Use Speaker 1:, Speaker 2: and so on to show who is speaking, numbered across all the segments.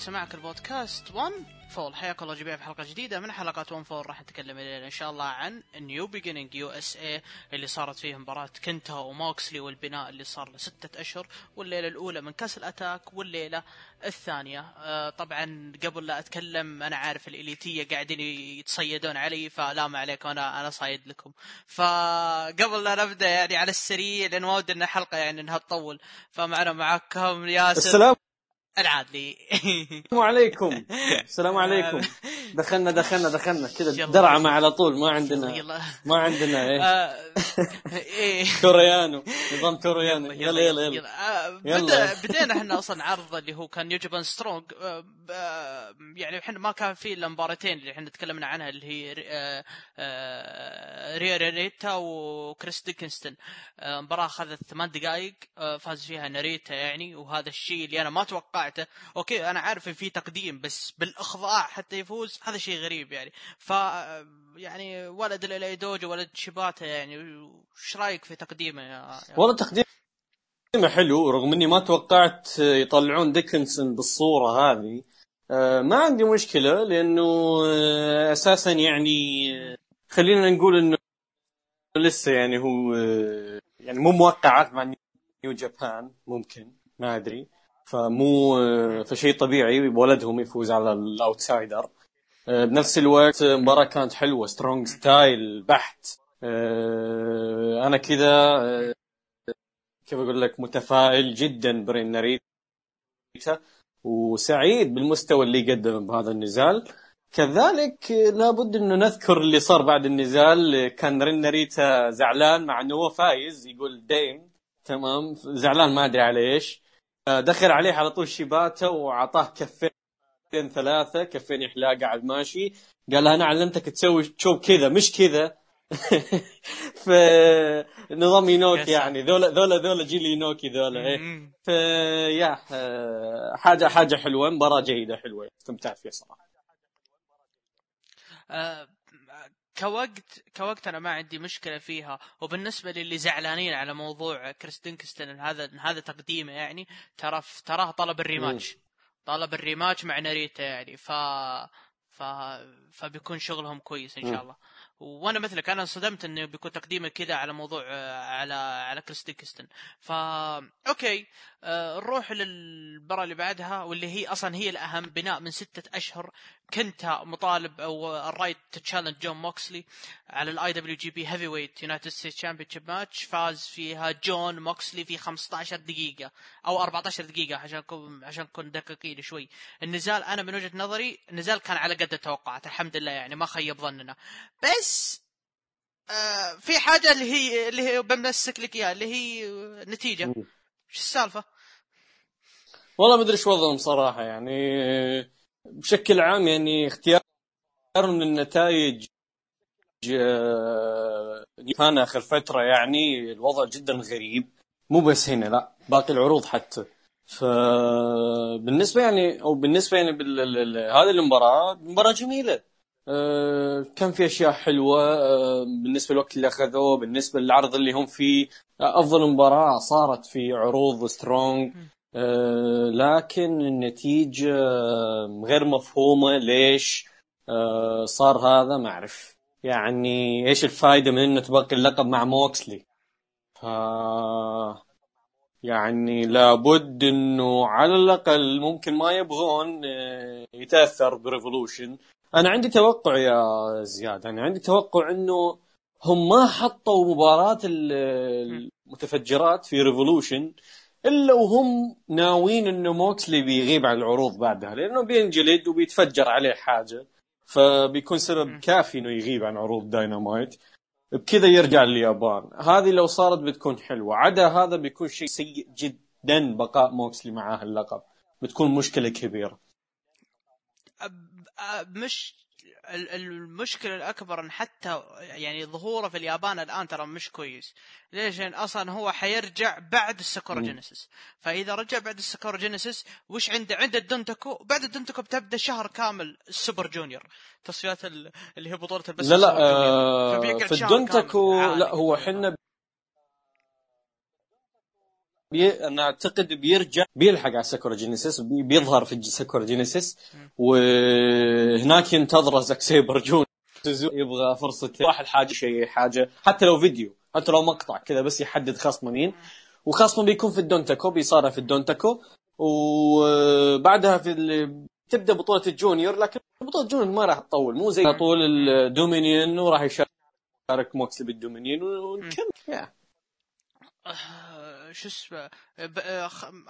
Speaker 1: توقيت سماعك البودكاست 1 Fall حياكم الله جميعا في حلقة جديدة من حلقات 1 Fall راح نتكلم الليلة إن شاء الله عن New Beginning USA اللي صارت فيه مباراة كنتا وموكسلي والبناء اللي صار له ستة أشهر والليلة الأولى من كأس الأتاك والليلة الثانية. آه طبعا قبل لا أتكلم أنا عارف الإليتية قاعدين يتصيدون علي فلا ما عليكم أنا أنا صايد لكم. فقبل لا نبدأ يعني على السريع لأن ما ودي إن الحلقة يعني إنها تطول. فمعنا معاكم ياسر.
Speaker 2: السلام
Speaker 1: العادلي
Speaker 2: السلام عليكم. السلام عليكم. دخلنا دخلنا دخلنا. كذا درعمة على طول. ما عندنا
Speaker 1: يلا.
Speaker 2: ما عندنا إيه.
Speaker 1: آه، إيه.
Speaker 2: كوريانو. نظام كوريانو. يلا يلا يلا
Speaker 1: آه،
Speaker 2: يلا.
Speaker 1: بدا بدينا إحنا أصلا عرض اللي هو كان يوجبان سترونج آه، آه، يعني إحنا ما كان في إلا مباراتين اللي إحنا تكلمنا عنها اللي هي ري- آه، آه، ريا رينيتا وكريس ديكنستون. آه، مباراة أخذت ثمان دقائق. آه، فاز فيها ناريتا يعني. وهذا الشيء اللي أنا ما توقعته. okay أنا عارف إن في تقديم بس بالإخضاع حتى يفوز هذا شيء غريب يعني. ف يعني ولد LA Dojo ولد شيباتا يعني. وش رأيك في تقديمه يا
Speaker 2: والله تقديمه حلو رغم إني ما توقعت يطلعون ديكنسون بالصورة هذه. آه، ما عندي مشكلة لأنه آه، أساسا يعني آه، خلينا نقول إنه لسه يعني هو يعني مو موقع عقد مع New Japan ممكن ما أدري. فمو آه، فشيء طبيعي ولدهم يفوز على ال outsider. آه، بنفس الوقت المباراة كانت حلوة strong style بحت. آه، أنا كذا كيف أقول لك متفائل جدا برين ناريتا وسعيد بالمستوى اللي قدمه بهذا النزال. كذلك لابد أنه نذكر اللي صار بعد النزال. كان رين ناريتا زعلان مع انه هو فايز يقول ديم تمام زعلان ما أدري على إيش. دخل عليه على طول شيباتا وأعطاه كفين ثلاثة كفين يحلاه قاعد ماشي قال له أنا علمتك تسوي chop كذا مش كذا ف نظام ينوكي. يعني ذولا ذولا ذولا جيل ينوكي ذولا إيه
Speaker 1: مم.
Speaker 2: ف يا آه، حاجة حاجة حلوة مباراة جيدة حلوة استمتعت فيها صراحة
Speaker 1: آه، كوقت كوقت أنا ما عندي مشكلة فيها. وبالنسبة للي زعلانين على موضوع كريس دينكستون هذا هذا تقديمه يعني ترى تراه طلب ال rematch. طلب ال rematch مع ناريتا يعني. ف ف فبيكون شغلهم كويس إن شاء. الله. وأنا مثلك أنا انصدمت إنه بيكون تقديمه كذا على موضوع على على كريس دينكستون ف okay. آه، نروح للمباراة اللي بعدها واللي هي أصلا هي الأهم بناء من ستة أشهر كنت مطالب أو الرايت challenge جون موكسلي على ال IWGP heavyweight United States champion match فاز فيها جون موكسلي في 15 دقيقة أو 14 دقيقة عشان نكون عشان نكون دقيقين شوي. النزال أنا من وجهة نظري النزال كان على قد التوقعات الحمد لله يعني ما خيب ظننا. بس آه في حاجة اللي هي اللي هي بمسك لك إياها اللي هي
Speaker 2: نتيجة.
Speaker 1: إيش السالفة؟
Speaker 2: والله ما أدري إيش وضعهم صراحة يعني. بشكل عام يعني اختيار من النتائج آه، كان آخر فترة يعني الوضع جدا غريب. مو بس هنا لا باقي العروض حتى. فبالنسبه يعني أو بالنسبة يعني بال... ال- ال- هذه المباراة مباراة جميلة. آه، كان في أشياء حلوة آه، بالنسبة للوقت اللي أخذوه بالنسبة للعرض اللي هم فيه. أفضل مباراة صارت في عروض سترونج لكن النتيجة آه، غير مفهومة. ليش؟ آه، صار هذا؟ ما أعرف. يعني إيش الفائده من إنه تبقي اللقب مع موكسلي؟ ف يعني لابد إنه على الأقل ممكن ما يبغون آه، يتأثر بريفولوشن. أنا عندي توقع يا زياد. أنا عندي توقع إنه هم ما حطوا مباراة ال- المتفجرات في ريفولوشن. إلا وهم ناويين إنه موكسلي بيغيب عن العروض بعدها لأنه بينجلد وبيتفجر عليه حاجة فبيكون سبب كافي إنه يغيب عن عروض داينامايت. بكذا يرجع لليابان. هذه لو صارت بتكون حلوة. عدا هذا بيكون شيء سيء جدا بقاء موكسلي معاه اللقب. بتكون
Speaker 1: مشكلة كبيرة. مش ال- المشكلة الأكبر إن حتى يعني ظهوره في اليابان الآن ترى مش كويس. ليش؟ لأن أصلا هو حيرجع بعد الساكوروجينيسيس فإذا رجع بعد الساكوروجينيسيس وش عنده؟ عنده الدونتاكو. بعد الدونتاكو بتبدأ شهر كامل السوبر جونيور. تصفيات ال- اللي هي بطولة البس
Speaker 2: لا لا. آه في
Speaker 1: كامل.
Speaker 2: لا. هو حنا بي... أنا أعتقد بيرجع بيلحق على ساكورا جينيسيس بي... بيظهر في ساكورا جينيسيس وهناك ينتظره زاك سيبر جون. يبغى فرصة واحد حاجة شيء حاجة حتى لو فيديو حتى لو مقطع كذا بس يحدد خصمه مين وخصمه بيكون في الدونتاكو بيصارع في الدونتاكو. وبعدها في ال... تبدأ بطولة ال junior لكن بطولة ال junior ما راح تطول. مو زي طول الدومينيون وراح يشارك موكسلي بالدومينيون ونكمل
Speaker 1: شو اسمه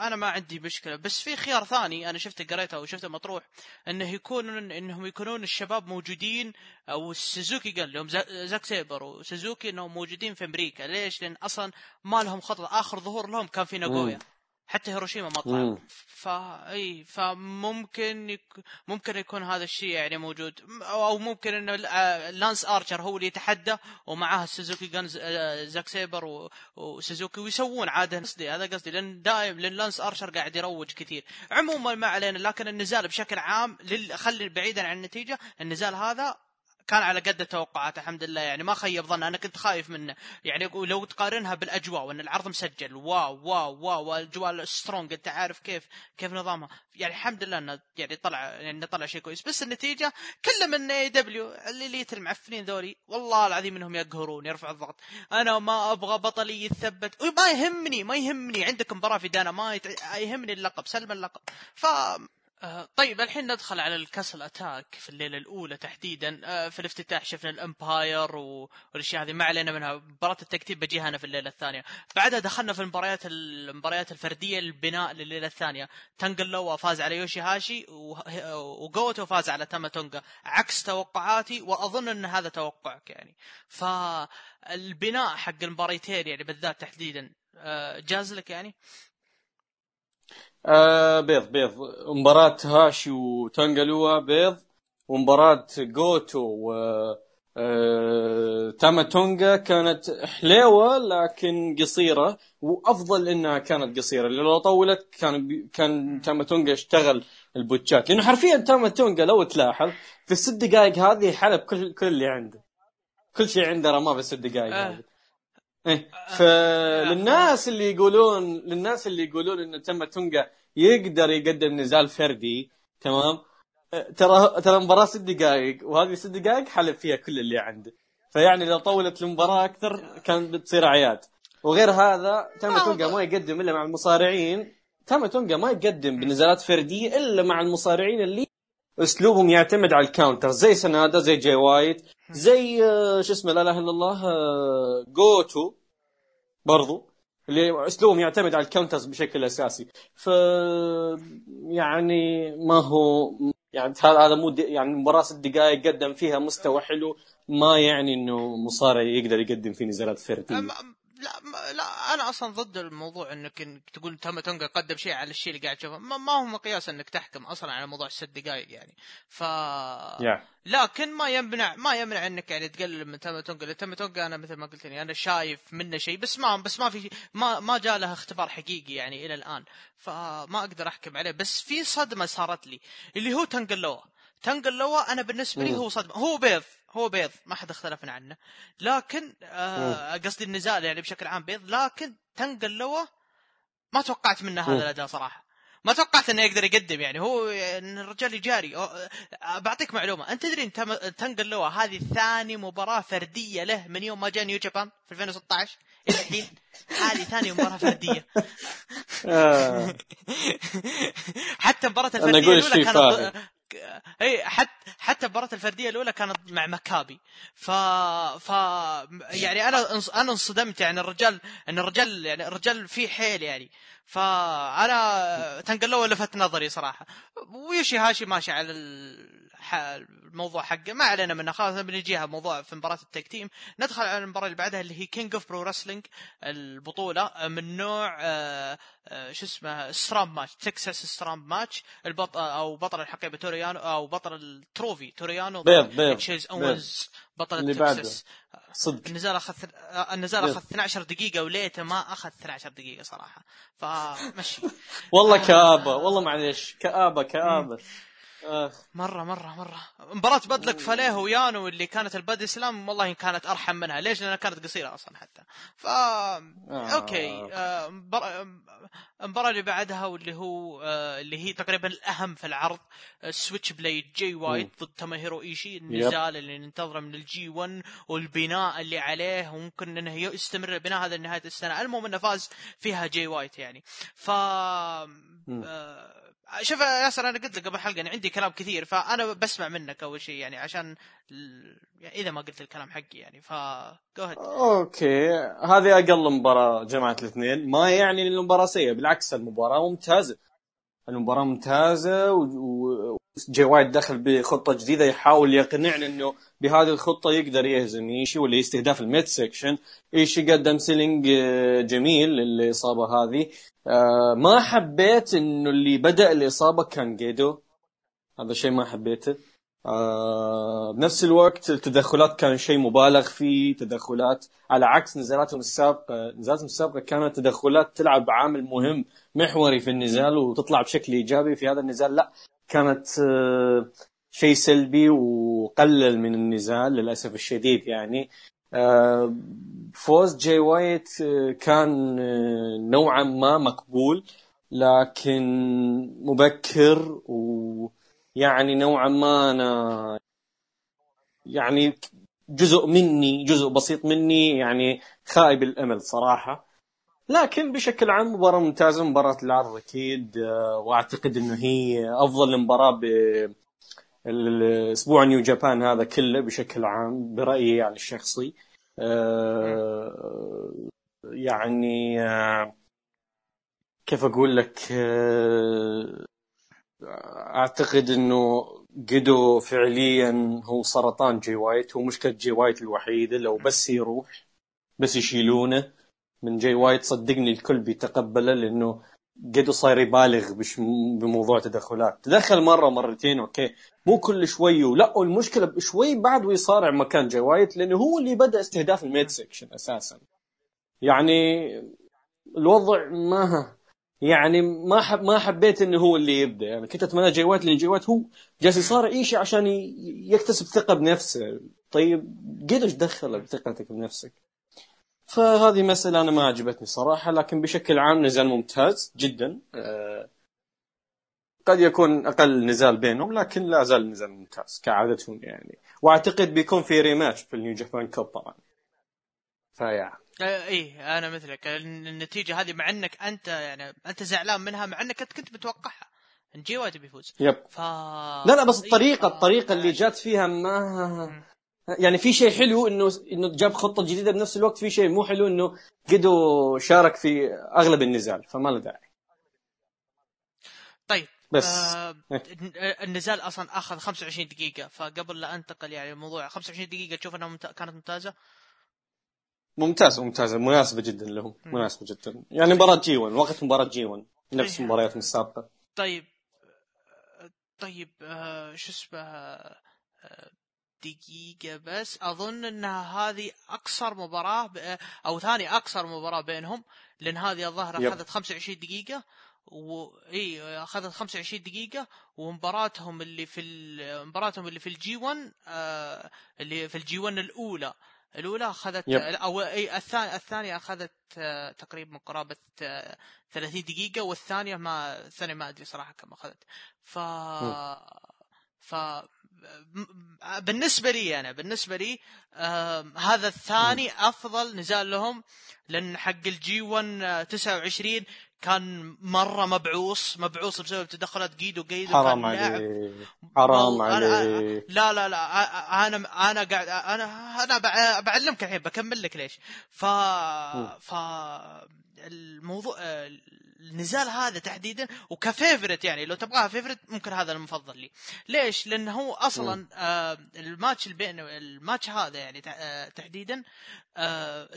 Speaker 1: أنا ما عندي مشكلة. بس في خيار ثاني أنا شفته قريته وشفته مطروح إنه يكون إنهم يكونون الشباب موجودين أو سوزوكي قال لهم زاك سيبر وسوزوكي إنهم موجودين في أمريكا. ليش؟ لأن أصلا ما لهم خطط. آخر ظهور لهم كان في ناغويا. حتى هيروشيما ما طلع فا إي فممكن يك... ممكن يكون هذا الشيء يعني موجود. أو ممكن إنه لانس آرشر هو اللي يتحدى ومعاه سوزوكي جانز زاك سيبر و... وسوزوكي ويسوون عادة. قصدي هذا قصدي لأن دائم لأن لانس آرشر قاعد يروج كثير. عموما ما علينا لكن النزال بشكل عام لل... خلي بعيدا عن النتيجة النزال هذا كان على قد التوقعات الحمد لله. يعني ما خيب ظن أنا كنت خايف منه. يعني لو تقارنها بالأجواء وإن العرض مسجل. wow wow wow والاجواء سترونج أنت عارف كيف كيف نظامها يعني الحمد لله إنه يعني طلع يعني طلع شيء كويس. بس النتيجة كله من AEW اللي المعفنين ذولي. والله العظيم إنهم يقهرون يرفع الضغط. أنا ما أبغى بطلي يثبت ما يهمني ما يهمني. عندك مباراة في دانا ما يهمني اللقب سلم اللقب. ف آه طيب الحين ندخل على الكسل أتاك في الليلة الأولى تحديدا. آه في الافتتاح شفنا الأمباير والأشياء هذه ما علينا منها. مباراة التكتيب بجيها أنا في الليلة الثانية. بعدها دخلنا في المباريات المباريات الفردية البناء لليلة الثانية. تانجلوا فاز على يوشي هاشي وجوتو فاز على تاما تونجا عكس توقعاتي وأظن أن هذا توقعك يعني. فالبناء حق المباريتين يعني بالذات تحديدا آه جاز لك يعني؟
Speaker 2: آه بيض بيض. مباراة هاشي وتانجلوا بيض. ومباراة جوتو و آه تاما تونجا كانت حليوة لكن قصيرة وأفضل إنها كانت قصيرة. لو طولت كان بي كان تاما تونجا اشتغل ال botchات. لأنه حرفيا تاما تونجا لو تلاحظ في الست دقائق هذه حلب كل كل اللي عنده. كل شيء عنده رماه في الست دقائق آه. هذه. إيه. فللناس اللي يقولون للناس اللي يقولون إن تم تونجا يقدر يقدم نزال فردي تمام؟ ترى ترى المباراه ست دقائق وهذه ست دقائق حلب فيها كل اللي عنده فيعني لو طولت المباراة أكثر كان بتصير عياد. وغير هذا تم تونجا ما يقدم إلا مع المصارعين. تم تونجا ما يقدم بنزالات فردية إلا مع المصارعين اللي أسلوبهم يعتمد على ال counter زي سنادا زي جاي وايت. زي آه، شو اسمه لا إله إلا الله آه، جوتو برضو اللي أسلوبهم يعتمد على ال counters بشكل أساسي. ف يعني ما هو يعني هذا مو يعني مباراة ست دقائق قدم فيها مستوى حلو ما يعني إنه مصارع يقدر يقدم في نزالات فرديه
Speaker 1: لا لا أنا أصلا ضد الموضوع إنك تقول تم تونجا قدم شيء على الشيء اللي قاعد تشوفه. ما, ما هو مقياس إنك تحكم أصلا على موضوع الست دقائق يعني. ف yeah. لكن ما يمنع ما يمنع إنك يعني تقلل من تم تونجا تم تونجا أنا مثل ما قلت لي أنا شايف منه شيء بس ما بس ما في ما ما جاء له اختبار حقيقي يعني إلى الآن. فما أقدر أحكم عليه. بس في صدمة صارت لي اللي هو تنقلوه تنقلوه أنا بالنسبة لي هو صدمة. هو بيض. هو بيض. ما حد اختلفنا عنه. لكن آه قصدي النزال يعني بشكل عام بيض. لكن تنقل لوا ما توقعت منه هذا الأداء صراحة. ما توقعت إنه يقدر يقدم يعني. هو إن الرجال يجاري. آه، بعطيك معلومة. أنت تدري تنقل لوا هذه ثاني مباراة فردية له من يوم ما جاء نيو جابان في 2016 إلى الحين. هذه ثاني مباراة فردية. آه. حتى مباراة الفردية الأولى كانت اي حتى حتى المباراة الفردية الأولى كانت مع مكابي. ف ف يعني أنا أنا انصدمت يعني الرجال إن الرجال يعني الرجال فيه حيل يعني. فأنا تنقلوا لفت نظري صراحة. ويوشي هاشي ماشي على الموضوع حقه. ما علينا منه. خلاص بنجيها موضوع في مباراة التك تيم. ندخل على المباراة اللي بعدها اللي هي كينج اوف برو رسلينج البطولة. من نوع آه، آه، شو اسمه سترام ماتش تكساس سترام ماتش البطل أو بطل الحقيبة توريانو أو بطل التروفي توريانو
Speaker 2: بيض بيض
Speaker 1: تشيز اونز بطل تكساس صدق. النزال أخذ النزال أخذ 12 دقيقة وليته ما أخذ 12 دقيقة صراحة. فمشي.
Speaker 2: والله كآبة والله معليش كآبة كآبة.
Speaker 1: مرة مرة مرة. مباراة بدلك فاليه ويانو اللي كانت البادي سلام والله كانت أرحم منها. ليش؟ لأنها كانت قصيرة أصلا حتى. ف أوكي. آه، مباراة المباراة اللي بعدها واللي هو آه، اللي هي تقريبا الأهم في العرض Switchblade جي وايت ضد توموهيرو إيشي النزال اللي ننتظره من ال G1 والبناء اللي عليه. وممكن إنه يستمر البناء هذا لنهاية السنة. المهم إنه فاز فيها جي وايت يعني. ف آه، شوف يا ياسر أنا قلت لك قبل حلقة أنا عندي كلام كثير فأنا بسمع منك أول شيء يعني عشان يعني إذا ما قلت الكلام حقي يعني ف
Speaker 2: okay. هذه أقل مباراة جمعت الاثنين. ما يعني ان المباراة سيئة بالعكس المباراة ممتازة. المباراة ممتازة وجي وايت دخل بخطة جديدة يحاول يقنعنا إنه بهذه الخطة يقدر يهزم إيشي واللي استهداف ال midsection إيشي قدم selling آه، جميل للاصابه هذه. آه، ما حبيت إنه اللي بدأ الإصابة كان غيدو. هذا شيء ما حبيته. آه بنفس الوقت التدخلات كان شيء مبالغ فيه تدخلات. على عكس نزالاتهم السابقه نزالاتهم السابقه كانت تدخلات تلعب عامل مهم محوري في النزال وتطلع بشكل إيجابي في هذا النزال. لا كانت آه شيء سلبي وقلل من النزال للأسف الشديد يعني. فوز جاي وايت آه، كان آه، نوعا ما مقبول لكن مبكر ويعني نوعا ما أنا يعني جزء مني جزء بسيط مني يعني خائب الأمل صراحة. لكن بشكل عام مباراة ممتازة مباراة العرض أكيد آه، وأعتقد أنه هي أفضل مباراة الأسبوع New Japan هذا كله بشكل عام برأيي يعني الشخصي. آه، يعني آه، كيف أقول لك آه، أعتقد إنه غيدو فعليا هو سرطان جي وايت. هو مشكلة جي وايت الوحيدة لو بس يروح بس يشيلونه من جي وايت صدقني الكل بيتقبله لأنه قد صاير يبالغ بش بموضوع تدخلات. تدخل مرة مرتين okay. مو كل شوي ولا والمشكلة شوي بعد ويصارع مكان جاي وايت لأنه هو اللي بدأ استهداف ال midsection أساسا. يعني الوضع ما يعني ما حب ما حبيت إنه هو اللي يبدأ. يعني كنت أتمنى جاي وايت لأن جاي وايت هو جالس يصارع شيء عشان يكتسب ثقة بنفسه. طيب قدر دخله بثقتك بنفسك؟ فهذه مسألة أنا ما عجبتني صراحة لكن بشكل عام نزال ممتاز جدا. آه، قد يكون أقل نزال بينهم لكن لا زال نزال ممتاز كعادتهم يعني. وأعتقد بيكون في ريماتش في النيو جابان كوب طبعا. فيا.
Speaker 1: آه، إيه أنا مثلك. النتيجة هذه مع إنك أنت يعني أنت زعلان منها مع إنك انت كنت متوقعها. إن جي وايت بيفوز
Speaker 2: yep. ف... لا لا بس الطريقة إيه الطريقة اللي جات فيها ما يعني في شيء حلو إنه إنه جاب خطة جديدة بنفس الوقت في شيء مو حلو إنه غيدو شارك في أغلب النزال فما له داعي.
Speaker 1: طيب بس. آه النزال أصلا أخذ 25 دقيقة فقبل لا أنتقل يعني الموضوع 25 دقيقة تشوف إنها ممت... كانت ممتازة؟
Speaker 2: ممتازه ممتازة مناسبة جدا لهم مناسبة جدا. يعني مباراة جي 1 وقت مباراة جي 1 نفس طيب. مبارياتهم السابقة.
Speaker 1: طيب طيب آه شو اسمه آه دقيقة بس. أظن أنها هذه أقصر مباراة أو ثاني أقصر مباراة بينهم لأن هذه الظاهر أخذت 25 دقيقة و إي أخذت 25 دقيقة ومباراتهم اللي في مباراتهم اللي في الجي 1 آه اللي في الجي 1 الأولى. الأولى أخذت yep. أو إي الثانية الثانية أخذت آه تقريبا قرابة آه 30 دقيقة والثانية ما الثانية ما أدري صراحة كم أخذت. ف ف بالنسبة لي أنا بالنسبة لي آه هذا الثاني أفضل نزال لهم لأن حق الجي 1 29 كان مرة مبعوص مبعوص بسبب تدخلات جيدو جيدو
Speaker 2: حرام عليك. حرام عليك.
Speaker 1: لا لا لا أنا أنا قاعد أنا أنا بعلمك الحين بكمل لك ليش. ف ف الموضوع النزال هذا تحديدا وك favorite يعني لو تبغاها favorite ممكن هذا المفضل لي. ليش؟ لأن هو أصلا آه الماتش بين الماتش هذا يعني آه تحديدا آه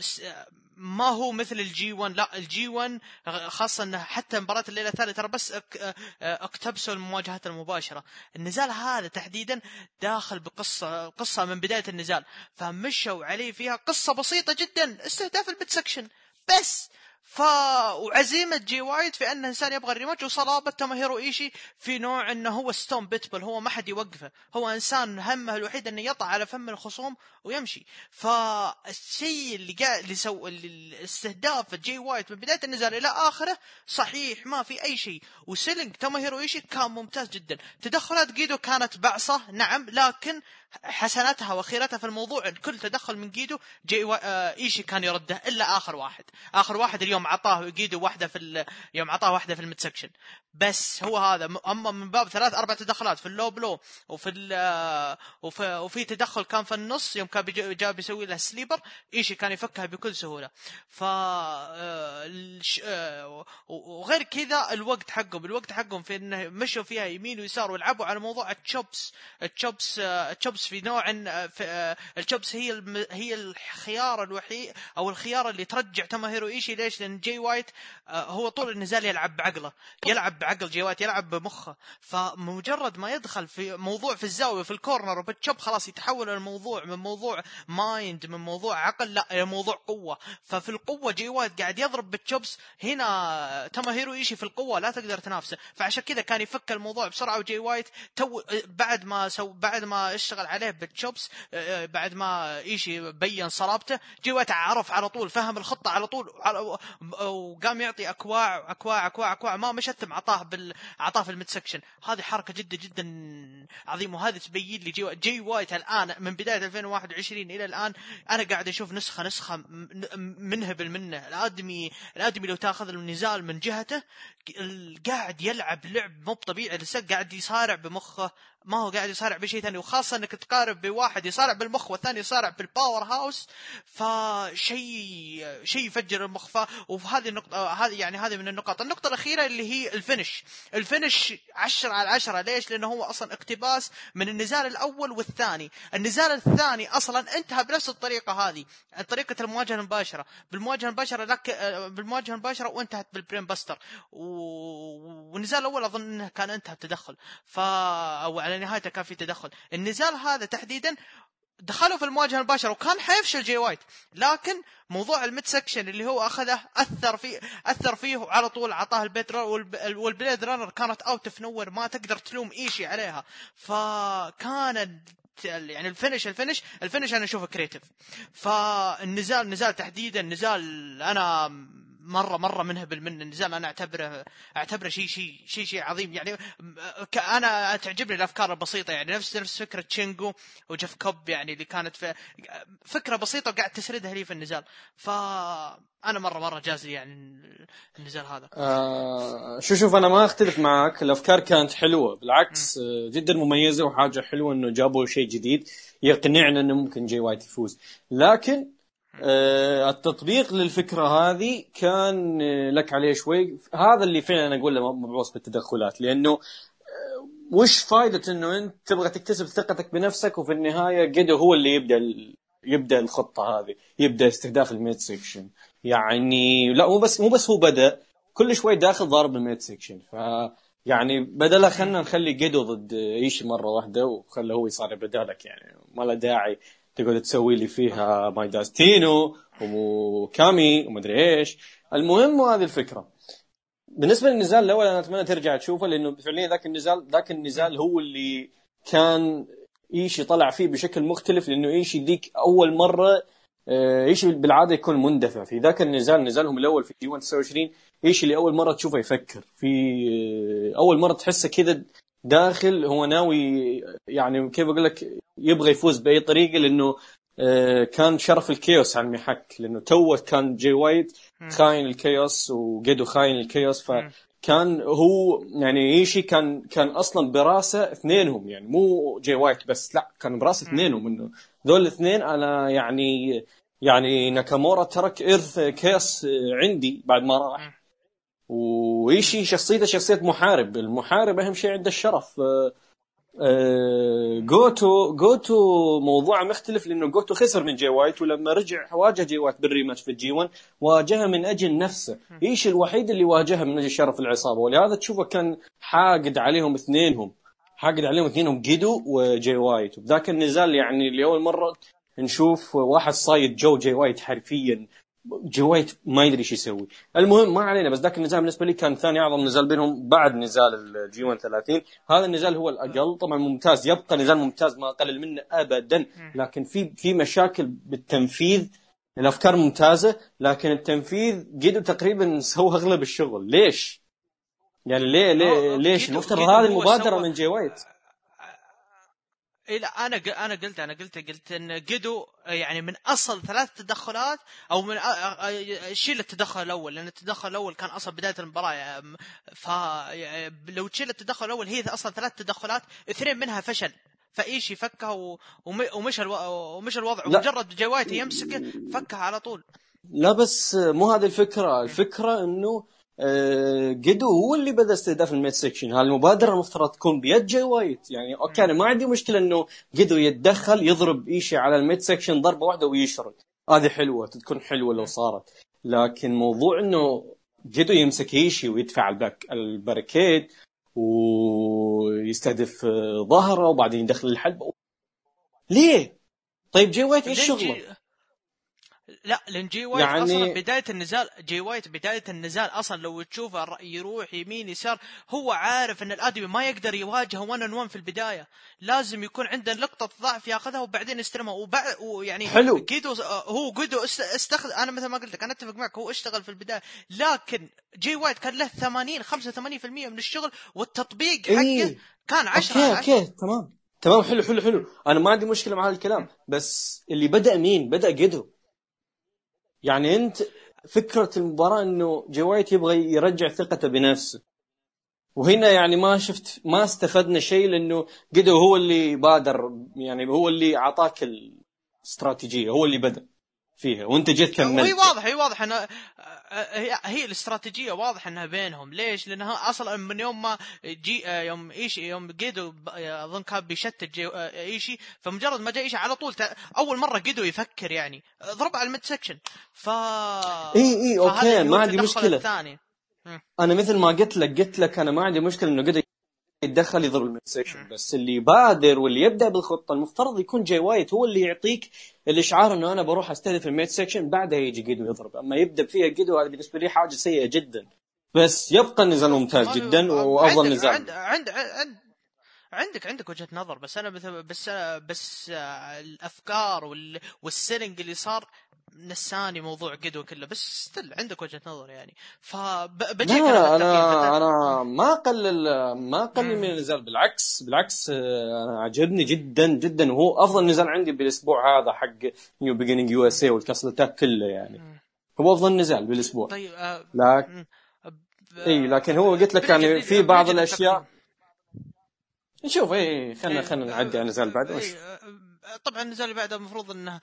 Speaker 1: ما هو مثل الجي 1 لا الجي 1 خاصة إنه حتى مباراة الليلة الثانية ترى بس آه، اقتبسوا المواجهات المباشرة. النزال هذا تحديدا داخل بقصة قصة من بداية النزال. فمشوا عليه فيها قصة بسيطة جدا استهداف ال midsection. بس! ف وعزيمه جي وايت في انه انسان يبغى ال rematch وصلابة توموهيرو ايشي في نوع إنه هو Stone Pitbull هو ما حد يوقفه. هو إنسان همه الوحيد إنه يطأ على فم الخصوم ويمشي. فالشيء اللي قاعد اللي سو اللي استهداف جي وايت من بداية النزال إلى آخره صحيح ما في أي شيء. و selling توموهيرو ايشي كان ممتاز جدا. تدخلات غيدو كانت بعثرة نعم لكن حسناتها وخيرتها في الموضوع كل تدخل من غيدو جي و... آه إيشي كان يرده إلا آخر واحد. آخر واحد اليوم عطاه غيدو واحدة في ال... يوم عطاه واحدة في ال midsection بس هو هذا أما من باب ثلاث أربع تدخلات في ال low blow وفي ال... آه وفي... وفي تدخل كان في النص يوم كان بيجي... جاء بيسوي له sleeper إيشي كان يفكها بكل سهولة. ف آه... آه... وغير كذا الوقت حقهم الوقت حقهم في إنه مشوا فيها يمين ويسار ولعبوا على موضوع ال chops. ال chops ال chops في نوع في ال chops هي الم... هي الخيار الوحيد أو الخيار اللي ترجع توموهيرو ايشي ليش؟ لأن جاي وايت هو طول النزال يلعب بعقله يلعب بعقل جاي وايت يلعب بمخه. فمجرد ما يدخل في موضوع في الزاوية في ال corner وبال chop خلاص يتحول الموضوع من موضوع mind من موضوع عقل لا إلى موضوع قوة. ففي القوة جاي وايت قاعد يضرب بال chops هنا توموهيرو ايشي في القوة لا تقدر تنافسه. فعشان كذا كان يفك الموضوع بسرعة وجاي وايت تو بعد ما سو بعد ما اشتغل عليه بال chops بعد ما ايشي بين صلابته جي وايت عرف على طول فهم الخطة على طول وقام يعطي أكواع أكواع أكواع أكواع ما مشت ثم عطاه بال عطاه في ال midsection هذه حركة جدا جدا عظيمة وهذه تبين لي جي, جي وايت الآن من بداية 2021 إلى الآن أنا قاعد أشوف نسخة نسخة منهبل منه. الادمي الآدمي لو تأخذ النزال من جهته قاعد يلعب لعب مو طبيعي لسه قاعد يصارع بمخه. ما هو قاعد يصارع بشيء ثاني وخاصة إنك تقارب بواحد يصارع بالمخ والثاني يصارع بال powerhouse فشيء شيء يفجر المخ. ف وهذه النقطة هذه يعني هذه من النقاط، النقطة الأخيرة اللي هي ال finish، ال finish 10 على 10 ليش؟ لأنه هو أصلا اقتباس من النزال الأول والثاني، النزال الثاني أصلا انتهى بنفس الطريقة هذه، طريقة المواجهة المباشرة، بالمواجهة المباشرة لك بالمواجهة المباشرة وانتهت بال brainbuster و... والنزال الأول أظن إنه كان انتهى بتدخل. ف أو على نهايته كان في تدخل. النزال هذا تحديدا دخلوا في المواجهة المباشرة وكان حيفشل جي وايت. لكن موضوع ال mid section اللي هو أخذه أثر فيه أثر فيه وعلى طول اعطاه البيت وال Blade Runner كانت out of nowhere ما تقدر تلوم إيشي عليها. فكان يعني ال finish ال finish ال finish أنا أشوفه creative فالنزال نزال تحديدا نزال أنا مرة مرة منهبل من النزال أنا أعتبره أعتبره شيء شيء شيء شيء عظيم. يعني أنا تعجبني الأفكار البسيطة. يعني نفس نفس فكرة تشينجو وجيف كوب يعني اللي كانت في فكرة بسيطة وقاعد تسردها لي في النزال ف أنا مره مرة جاز يعني النزال هذا.
Speaker 2: آه شو شوف أنا ما أختلف معك. الأفكار كانت حلوة. بالعكس م. جدا مميزة وحاجة حلوة إنه جابوا شيء جديد يقنعنا إنه ممكن جي وايت يفوز لكن آه التطبيق للفكرة هذه كان آه، لك عليه شوي. هذا اللي فعلا أنا أقول له معفوس بالتدخلات لأنه آه، وش فائده إنه أنت تبغى تكتسب ثقتك بنفسك وفي النهاية جيدو هو اللي يبدأ يبدأ الخطة هذه يبدأ استهداف ال mid section. يعني لا مو بس مو بس هو بدأ كل شوي داخل ضارب ال mid section. ف يعني بدلها خلينا نخلي جيدو ضد إيشي مرة واحدة وخله هو يصارع بدالك يعني ما له داعي. تقعد تسوي لي فيها ماي داستينو وكامي ومدري إيش. المهم هذه الفكرة. بالنسبة للنزال الأول أنا أتمنى ترجع تشوفه لأنه فعليا ذاك النزال ذاك النزال هو اللي كان إيشي طلع فيه بشكل مختلف لأنه إيشي ديك أول مرة آه، إيشي بالعادة يكون مندفع في ذاك النزال نزالهم الأول في جي 1 29 إيشي اللي أول مرة تشوفه يفكر. في آه، أول مرة تحسه كذا داخل هو ناوي يعني كيف أقول لك يبغى يفوز بأي طريقة لأنه آه، كان شرف ال Chaos على المحك لأنه تو كان جي وايت خاين ال Chaos وجيدو خاين ال Chaos فكان هو يعني إيشي كان كان أصلا براسه اثنينهم يعني مو جي وايت بس لا كان براسه اثنينهم إنه ذول الاثنين أنا يعني يعني ناكامورا ترك إرث Chaos عندي بعد ما راح. وإيشي شخصيته شخصية محارب. المحارب أهم شيء عنده الشرف. آه، آه، غوتو غوتو موضوع مختلف لأنه غوتو خسر من جي وايت ولما رجع واجه جي وايت بال rematch في الجي 1 واجهه من أجل نفسه. إيشي الوحيد اللي واجهه من أجل شرف العصابة؟ ولهذا تشوفه كان حاقد عليهم اثنينهم. حاقد عليهم اثنينهم جيدو وجي وايت. وبذاك النزال يعني لأول مرة نشوف واحد صايد جو جي وايت حرفيا. جي وايت ما يدري إيش يسوي. المهم ما علينا بس ذاك النزال بالنسبة لي كان ثاني أعظم نزال بينهم بعد نزال الجي 1 30 هذا النزال هو الأقل. طبعا ممتاز يبقى نزال ممتاز ما اقلل منه ابدا. لكن في في مشاكل بالتنفيذ الأفكار ممتازة لكن التنفيذ جيدو تقريبا سوى أغلب الشغل. ليش؟ يعني ليه ليه ليش؟ المفترض هذه المبادرة من جي وايت
Speaker 1: اي لا أنا أنا قلت أنا قلت قلت إن جيدو يعني من أصل ثلاث تدخلات أو من شيل التدخل الأول لأن التدخل الأول كان أصلا بداية المباراة ف لو تشيل التدخل الأول هي أصلا ثلاث تدخلات اثنين منها فشل فإيشي فكها ومشى ومشى الوضع ومجرد جي وايت يمسكه فكها على طول.
Speaker 2: لا بس مو هذه الفكرة الفكرة إنه جيدو آه، هو اللي بدا استهداف ال mid section هالمبادرة المفترض تكون بيد جي وايت يعني أوكي أنا ما عندي مشكلة إنه جيدو يتدخل يضرب إيشي على ال mid section ضربة واحدة ويشرد. هذه حلوة تكون حلوة لو صارت. لكن موضوع إنه جيدو يمسك إيشي ويدفع الباك ال barricade ويستهدف ظهره وبعدين يدخل الحلبة. ليه؟ طيب جي وايت إيش شغله؟
Speaker 1: لا لأن جي وايت يعني... أصلا بداية النزال جي وايت بداية النزال أصلا لو تشوفه يروح يمين يسار هو عارف إن الادمي ما يقدر يواجهه 1 on 1 في البداية. لازم يكون عنده نقطة ضعف ياخذها وبعدين يستلمها. وبعد ويعني
Speaker 2: حلو.
Speaker 1: جيدو هو جيدو استخدم أنا مثل ما قلت لك أنا أتفق معك هو اشتغل في البداية. لكن جي وايت كان له 80 85% من الشغل والتطبيق حقه إيه. كان 10
Speaker 2: أوكي أوكي تمام. تمام حلو حلو حلو. أنا ما عندي مشكلة مع هذا الكلام بس اللي بدأ مين؟ بدأ جيدو. يعني أنت فكرة المباراة إنه جي وايت يبغى يرجع ثقته بنفسه. وهنا يعني ما شفت ما استفدنا شيء لأنه جيدو هو اللي بادر يعني هو اللي أعطاك الاستراتيجية هو اللي بدأ. فيها. وانت جيت كملت.
Speaker 1: هي واضح هي واضح إنه هي, الاستراتيجية واضح إنها بينهم. ليش؟ لانها أصلا من يوم ما جي يوم إيشي يوم جيدو أظن كان بيشتت إيشي فمجرد ما جاء إيشي على طول أول مرة جيدو يفكر يعني. ضرب على ال midsection ف
Speaker 2: إي إي okay ما عندي مشكلة. الثاني. أنا مثل ما قلت لك قلت لك أنا ما عندي مشكلة إنه قدر يتدخل يضرب ال midsection بس اللي يبادر واللي يبدأ بالخطة المفترض يكون جاي وايت هو اللي يعطيك الإشعار إنه أنا بروح أستهدف ال midsection بعدها يجي جيدو يضرب. أما يبدأ فيها جيدو هذا بالنسبة لي حاجة سيئة جدا. بس يبقى النزال ممتاز جدا وأفضل نزال
Speaker 1: عند عند عند عندك عندك وجهة نظر بس أنا بس بس الأفكار وال selling اللي صار نساني موضوع قدوة كله بس still عندك وجهة نظر يعني. فبجيك
Speaker 2: أنا أنا ما اقلل ما أقلل من النزال بالعكس بالعكس أنا عجبني جدا جدا. وهو أفضل نزال عندي بالأسبوع هذا حق New Beginning USA وال Castle Attack كله يعني. هو أفضل نزال بالأسبوع.
Speaker 1: طيب آه
Speaker 2: لكن إي لكن هو قلت لك يعني في بعض الأشياء نشوف اي خلينا خلينا نعدي على النزال بعد
Speaker 1: طبعا النزال اللي بعده المفروض إنه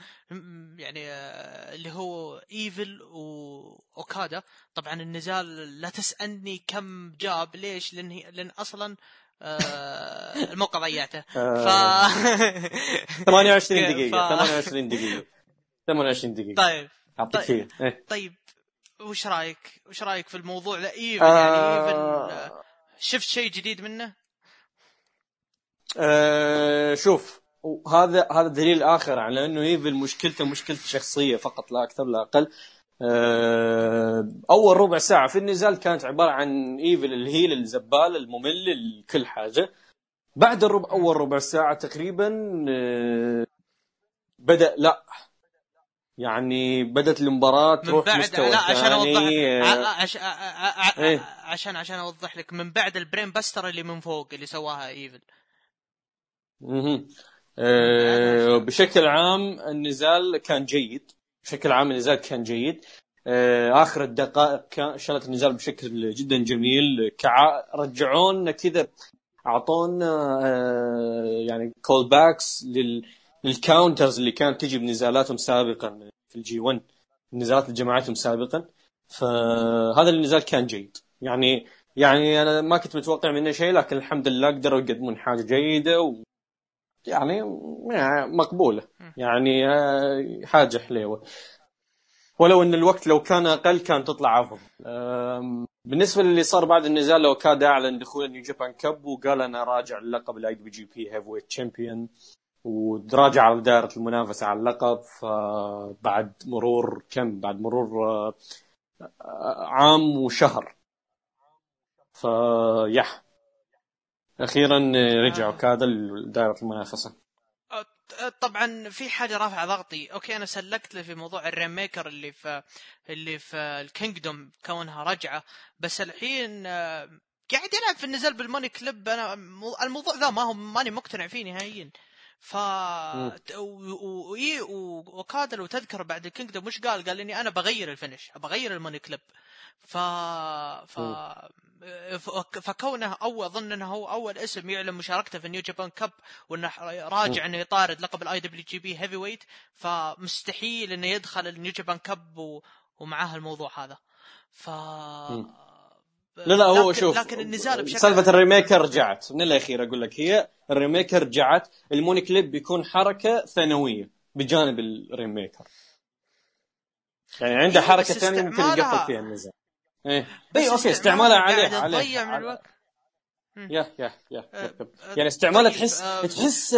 Speaker 1: يعني آه، اللي هو إيفل وأوكادا. طبعا النزال لا تسألني كم جاب ليش؟ لأن لأن أصلا آه الموقع ضيعته. ف
Speaker 2: 28 دقيقة 28 دقيقة. 28 دقيقة.
Speaker 1: طيب.
Speaker 2: أعطيك
Speaker 1: طيب, إيه؟ طيب. وش رأيك؟ وش رأيك في الموضوع؟ ذا يعني آه... إيفل آه، شفت شيء جديد منه؟
Speaker 2: آه شوف وهذا هذا دليل آخر على إنه ايفل مشكلته مشكلة شخصية فقط لا أكثر لا أقل. آه، أول ربع ساعة في النزال كانت عبارة عن إيفل ال heel الزبال الممل كل حاجة. بعد الربع أول ربع ساعة تقريبا آه، بدأ لا يعني بدأت المباراة تروح بعد مستوى لا عشان أوضح
Speaker 1: آه، إيه؟ عشان عشان أوضح لك. من بعد ال brainbuster اللي من فوق اللي سواها إيفل.
Speaker 2: آه، بشكل عام النزال كان جيد. بشكل عام النزال كان جيد. آه، آخر الدقائق كان شالت النزال بشكل جدا جميل. كع... رجعونا كذا اعطونا آه، يعني callbacks لل... لل counters اللي كانت تجي بنزالاتهم سابقا في ال G1 نزالات جماعتهم سابقا. فهذا النزال كان جيد. يعني يعني أنا ما كنت متوقع منه شيء لكن الحمد لله قدروا يقدمون حاجة جيدة و... يعني مقبولة. يعني آه، حاجة حليوة. ولو إن الوقت لو كان أقل كان تطلع أفضل. بالنسبة للي صار بعد النزال أوكادا أعلن دخول New Japan Cup وقال أنا راجع اللقب ال IWGP heavyweight champion وتراجع على دائرة المنافسة على اللقب فبعد مرور كم؟ بعد مرور آه، عام وشهر. فيح أخيرا رجع أوكادا لدائرة المنافسة.
Speaker 1: طبعا في حاجة رافعة ضغطي. okay أنا سلكت في موضوع ال Rainmaker اللي في اللي في ال Kingdom كونها رجعة. بس الحين آه، قاعد يلعب في النزال بال Money Clip. أنا الموضوع ذا ما هو ماني مقتنع فيه نهائيا. ف أوكادا لو تذكر بعد ال Kingdom وش قال؟ قال اني أنا بغير ال finish بغير ال Money Clip. ف ف فكونه أو اظن إنه هو أول اسم يعلن مشاركته في New Japan Cup وإنه راجع إنه يطارد لقب الاي دبليو جي بي هيفي ويت فمستحيل إنه يدخل ال New Japan Cup و... ومعاه الموضوع هذا. ف
Speaker 2: لا لا هو
Speaker 1: لكن
Speaker 2: شوف
Speaker 1: لكن النزال بشكل
Speaker 2: سالفة ال Rainmaker رجعت. من الأخير أقول لك هي ال Rainmaker رجعت. ال Money Clip بيكون حركة ثانوية بجانب ال Rainmaker. يعني عنده
Speaker 1: إيه، حركة
Speaker 2: ثانية ممكن يقفل فيها النزال.
Speaker 1: إيه.
Speaker 2: اي okay استعمالها عليه عليه
Speaker 1: تضيع من الوقت.
Speaker 2: يا يا يا
Speaker 1: أه،. أه،
Speaker 2: يعني استعمالها
Speaker 1: طيب،
Speaker 2: تحس
Speaker 1: أه،
Speaker 2: تحس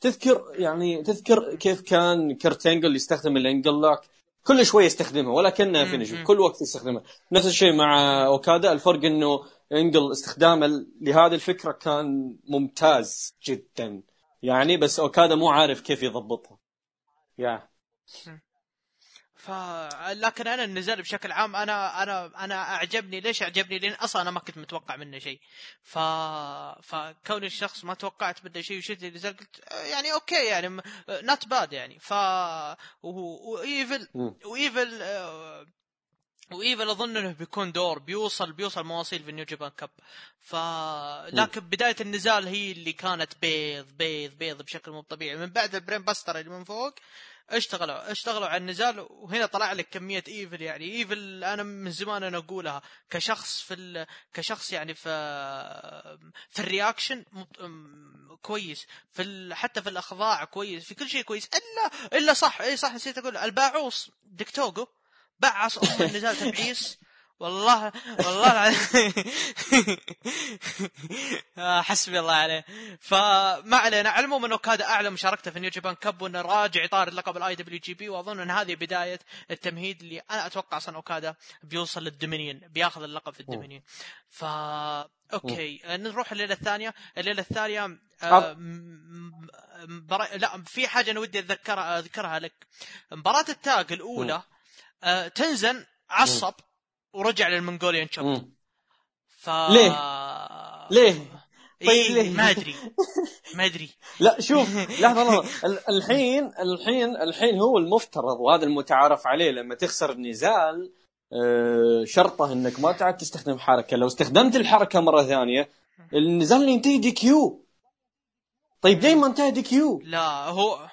Speaker 2: تذكر يعني تذكر كيف كان كرت إنجل يستخدم الإنجل لوك كل شوي يستخدمها ولا كانها فينش. كل وقت يستخدمها. نفس الشيء مع أوكادا الفرق إنه إنجل استخدامه لهذه الفكرة كان ممتاز جدا. يعني بس أوكادا مو عارف كيف يضبطها. يا.
Speaker 1: ف لكن أنا النزال بشكل عام أنا أنا أنا أعجبني ليش أعجبني؟ لأن أصلا أنا ما كنت متوقع منه شيء. ف فكون الشخص ما توقعت منه شيء وشفت النزال قلت آه، يعني okay يعني not bad يعني ف وايفل. وايفل آه، وايفل أظن إنه بيكون دور بيوصل بيوصل مواصيل في ال New Japan Cup ف لكن بداية النزال هي اللي كانت بيض بيض بيض بشكل مو طبيعي من بعد ال brainbuster اللي من فوق اشتغلوا اشتغلوا على النزال وهنا طلع لك كمية ايفل يعني. ايفل أنا من زمان أنا أقولها. كشخص في ال... كشخص يعني في في ال reaction كويس. في ال... حتى في الأخضاع كويس. في كل شيء كويس. إلا إلا صح اي صح نسيت أقول. الباعوص. ديك توغو بعص النزال تبعيس. والله والله العظيم. آه، حسبي الله عليه. فما علينا. على العموم إنه اوكادا أعلن مشاركته في New Japan Cup وإنه راجع يطارد لقب ال IWGP وأظن إن هذه بداية التمهيد اللي أنا أتوقع أصلا أوكادا بيوصل لل Dominion بياخذ اللقب في ال Dominion. ف okay. آه، نروح الليلة الثانية. الليلة الثانية آه،
Speaker 2: عط-
Speaker 1: م- م- مباراة- لا في حاجة أنا ودي اتذكرها أذكرها لك. مباراة ال tag الأولى آه، تنزان عصب ورجع لل Mongolian
Speaker 2: مم.
Speaker 1: ف
Speaker 2: ليه؟ ليه؟ طيب
Speaker 1: إيه
Speaker 2: ليه؟
Speaker 1: ما أدري ما أدري
Speaker 2: لا شوف لحظة لحظة ال- الحين الحين الحين هو المفترض وهذا المتعارف عليه لما تخسر النزال آه، شرطه إنك ما تعد تستخدم حركة لو استخدمت الحركة مرة ثانية النزال ينتهي DQ طيب ليه ما انتهى DQ
Speaker 1: لا هو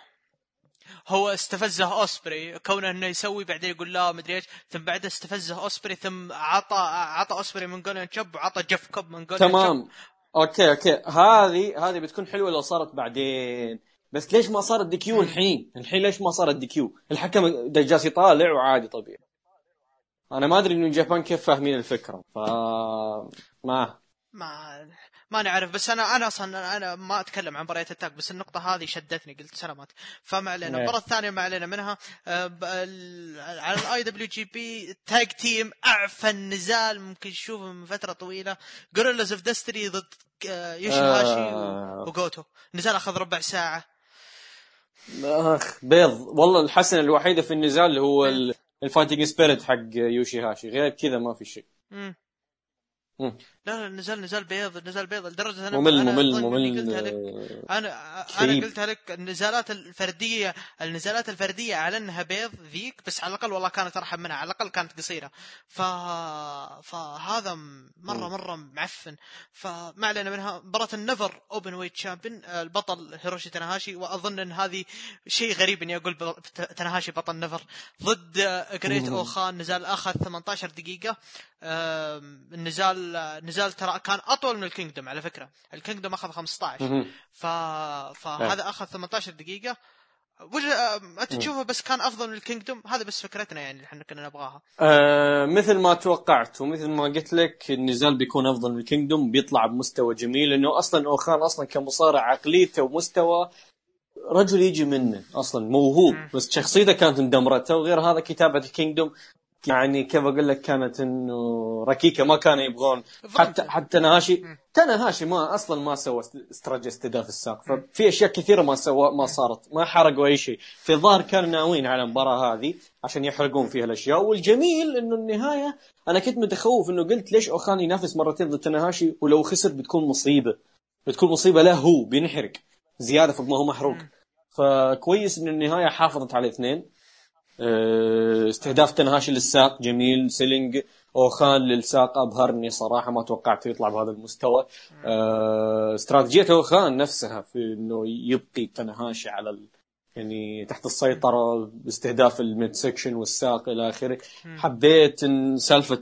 Speaker 1: هو استفزه أوسبري كونه إنه يسوي بعدين يقول لا مدري إيش ثم بعد استفزه أوسبري ثم عطى عطى أوسبري Mongolian chop وعطى جيف كوب Mongolian
Speaker 2: تمام okay okay هذه هذه بتكون حلوة لو صارت بعدين بس ليش ما صارت DQ الحين؟ الحين ليش ما صارت DQ؟ الحكم جالس يطالع وعادي طبيعي. أنا ما أدري إنه جابان كيف فاهمين الفكرة ف ما
Speaker 1: ما ما نعرف بس أنا أنا أصلا أنا ما أتكلم عن مباريات ال tag بس النقطة هذه شدتني قلت سلامات. فما علينا.
Speaker 2: إيه.
Speaker 1: المباراه الثانية ما علينا منها. آه، على ال IWGP tag team اعفن نزال ممكن تشوفه من فترة طويلة. Guerrillas of Destiny ضد آه، يوشيهاشي
Speaker 2: آه.
Speaker 1: وجوتو نزال أخذ ربع ساعة.
Speaker 2: أخ بيض. والله الحسنه الوحيده في النزال اللي هو ال- fighting spirit حق يوشي هاشي غير كذا ما في شيء.
Speaker 1: مم. لا لا نزال نزال بيض نزال بيض لدرجة أنا
Speaker 2: ممل
Speaker 1: أنا
Speaker 2: ممل ممل
Speaker 1: قلتها لك.
Speaker 2: آه،
Speaker 1: أنا
Speaker 2: شريب.
Speaker 1: أنا قلتها لك النزالات الفردية النزالات الفردية على إنها بيض ذيك بس على الأقل والله كانت أرحم منها على الأقل كانت قصيرة. ف فهذا
Speaker 2: مرة.
Speaker 1: مرة معفن. فما علينا منها. مباراه ال NEVER Openweight champion البطل هيروشي تناهاشي وأظن إن هذه شيء غريب إني أقول تناهاشي بطل NEVER. ضد آه، Great
Speaker 2: مم.
Speaker 1: O-Khan نزال اخذ 18 دقيقة. آم، النزال نزال ترى كان أطول من ال Kingdom على فكرة. ال Kingdom أخذ 15
Speaker 2: مهم.
Speaker 1: ف... فهذا أخذ 18 دقيقة. وجه أنت تشوفه بس كان أفضل من ال Kingdom؟ هذا بس فكرتنا يعني اللي إحنا كنا نبغاها.
Speaker 2: آه مثل ما توقعت ومثل ما قلت لك النزال بيكون أفضل من ال Kingdom. بيطلع بمستوى جميل لأنه أصلا O-Khan أصلا كمصارع عقليته ومستوى رجل يجي منه أصلا موهوب. بس شخصيته كانت مدمرته وغير هذا كتابة ال Kingdom يعني كيف أقول لك كانت إنه ركيكة ما كانوا يبغون. حتى حتى نهاشي تنهاشي ما أصلا ما سوى استراتيجي استهداف الساق. ففي أشياء كثيرة ما سوى ما صارت. ما حرقوا أي شيء. في الظاهر كانوا ناويين على المباراة هذه عشان يحرقون فيها الأشياء. والجميل إنه النهاية أنا كنت متخوف إنه قلت ليش أوخان ينافس مرتين ضد تنهاشي ولو خسر بتكون مصيبة. بتكون مصيبة له هو بينحرق زيادة فوق ما هو محروق. فكويس ان النهاية حافظت على اثنين. استهداف تنهاشي للساق جميل. سيلينج اوخان للساق ابهرني صراحة ما توقعت يطلع بهذا المستوى. آه، استراتيجية O-Khan نفسها في إنه يبقي تنهاشي على ال... يعني تحت السيطرة باستهداف ال mid section والساق إلى آخره. حبيت إن سالفة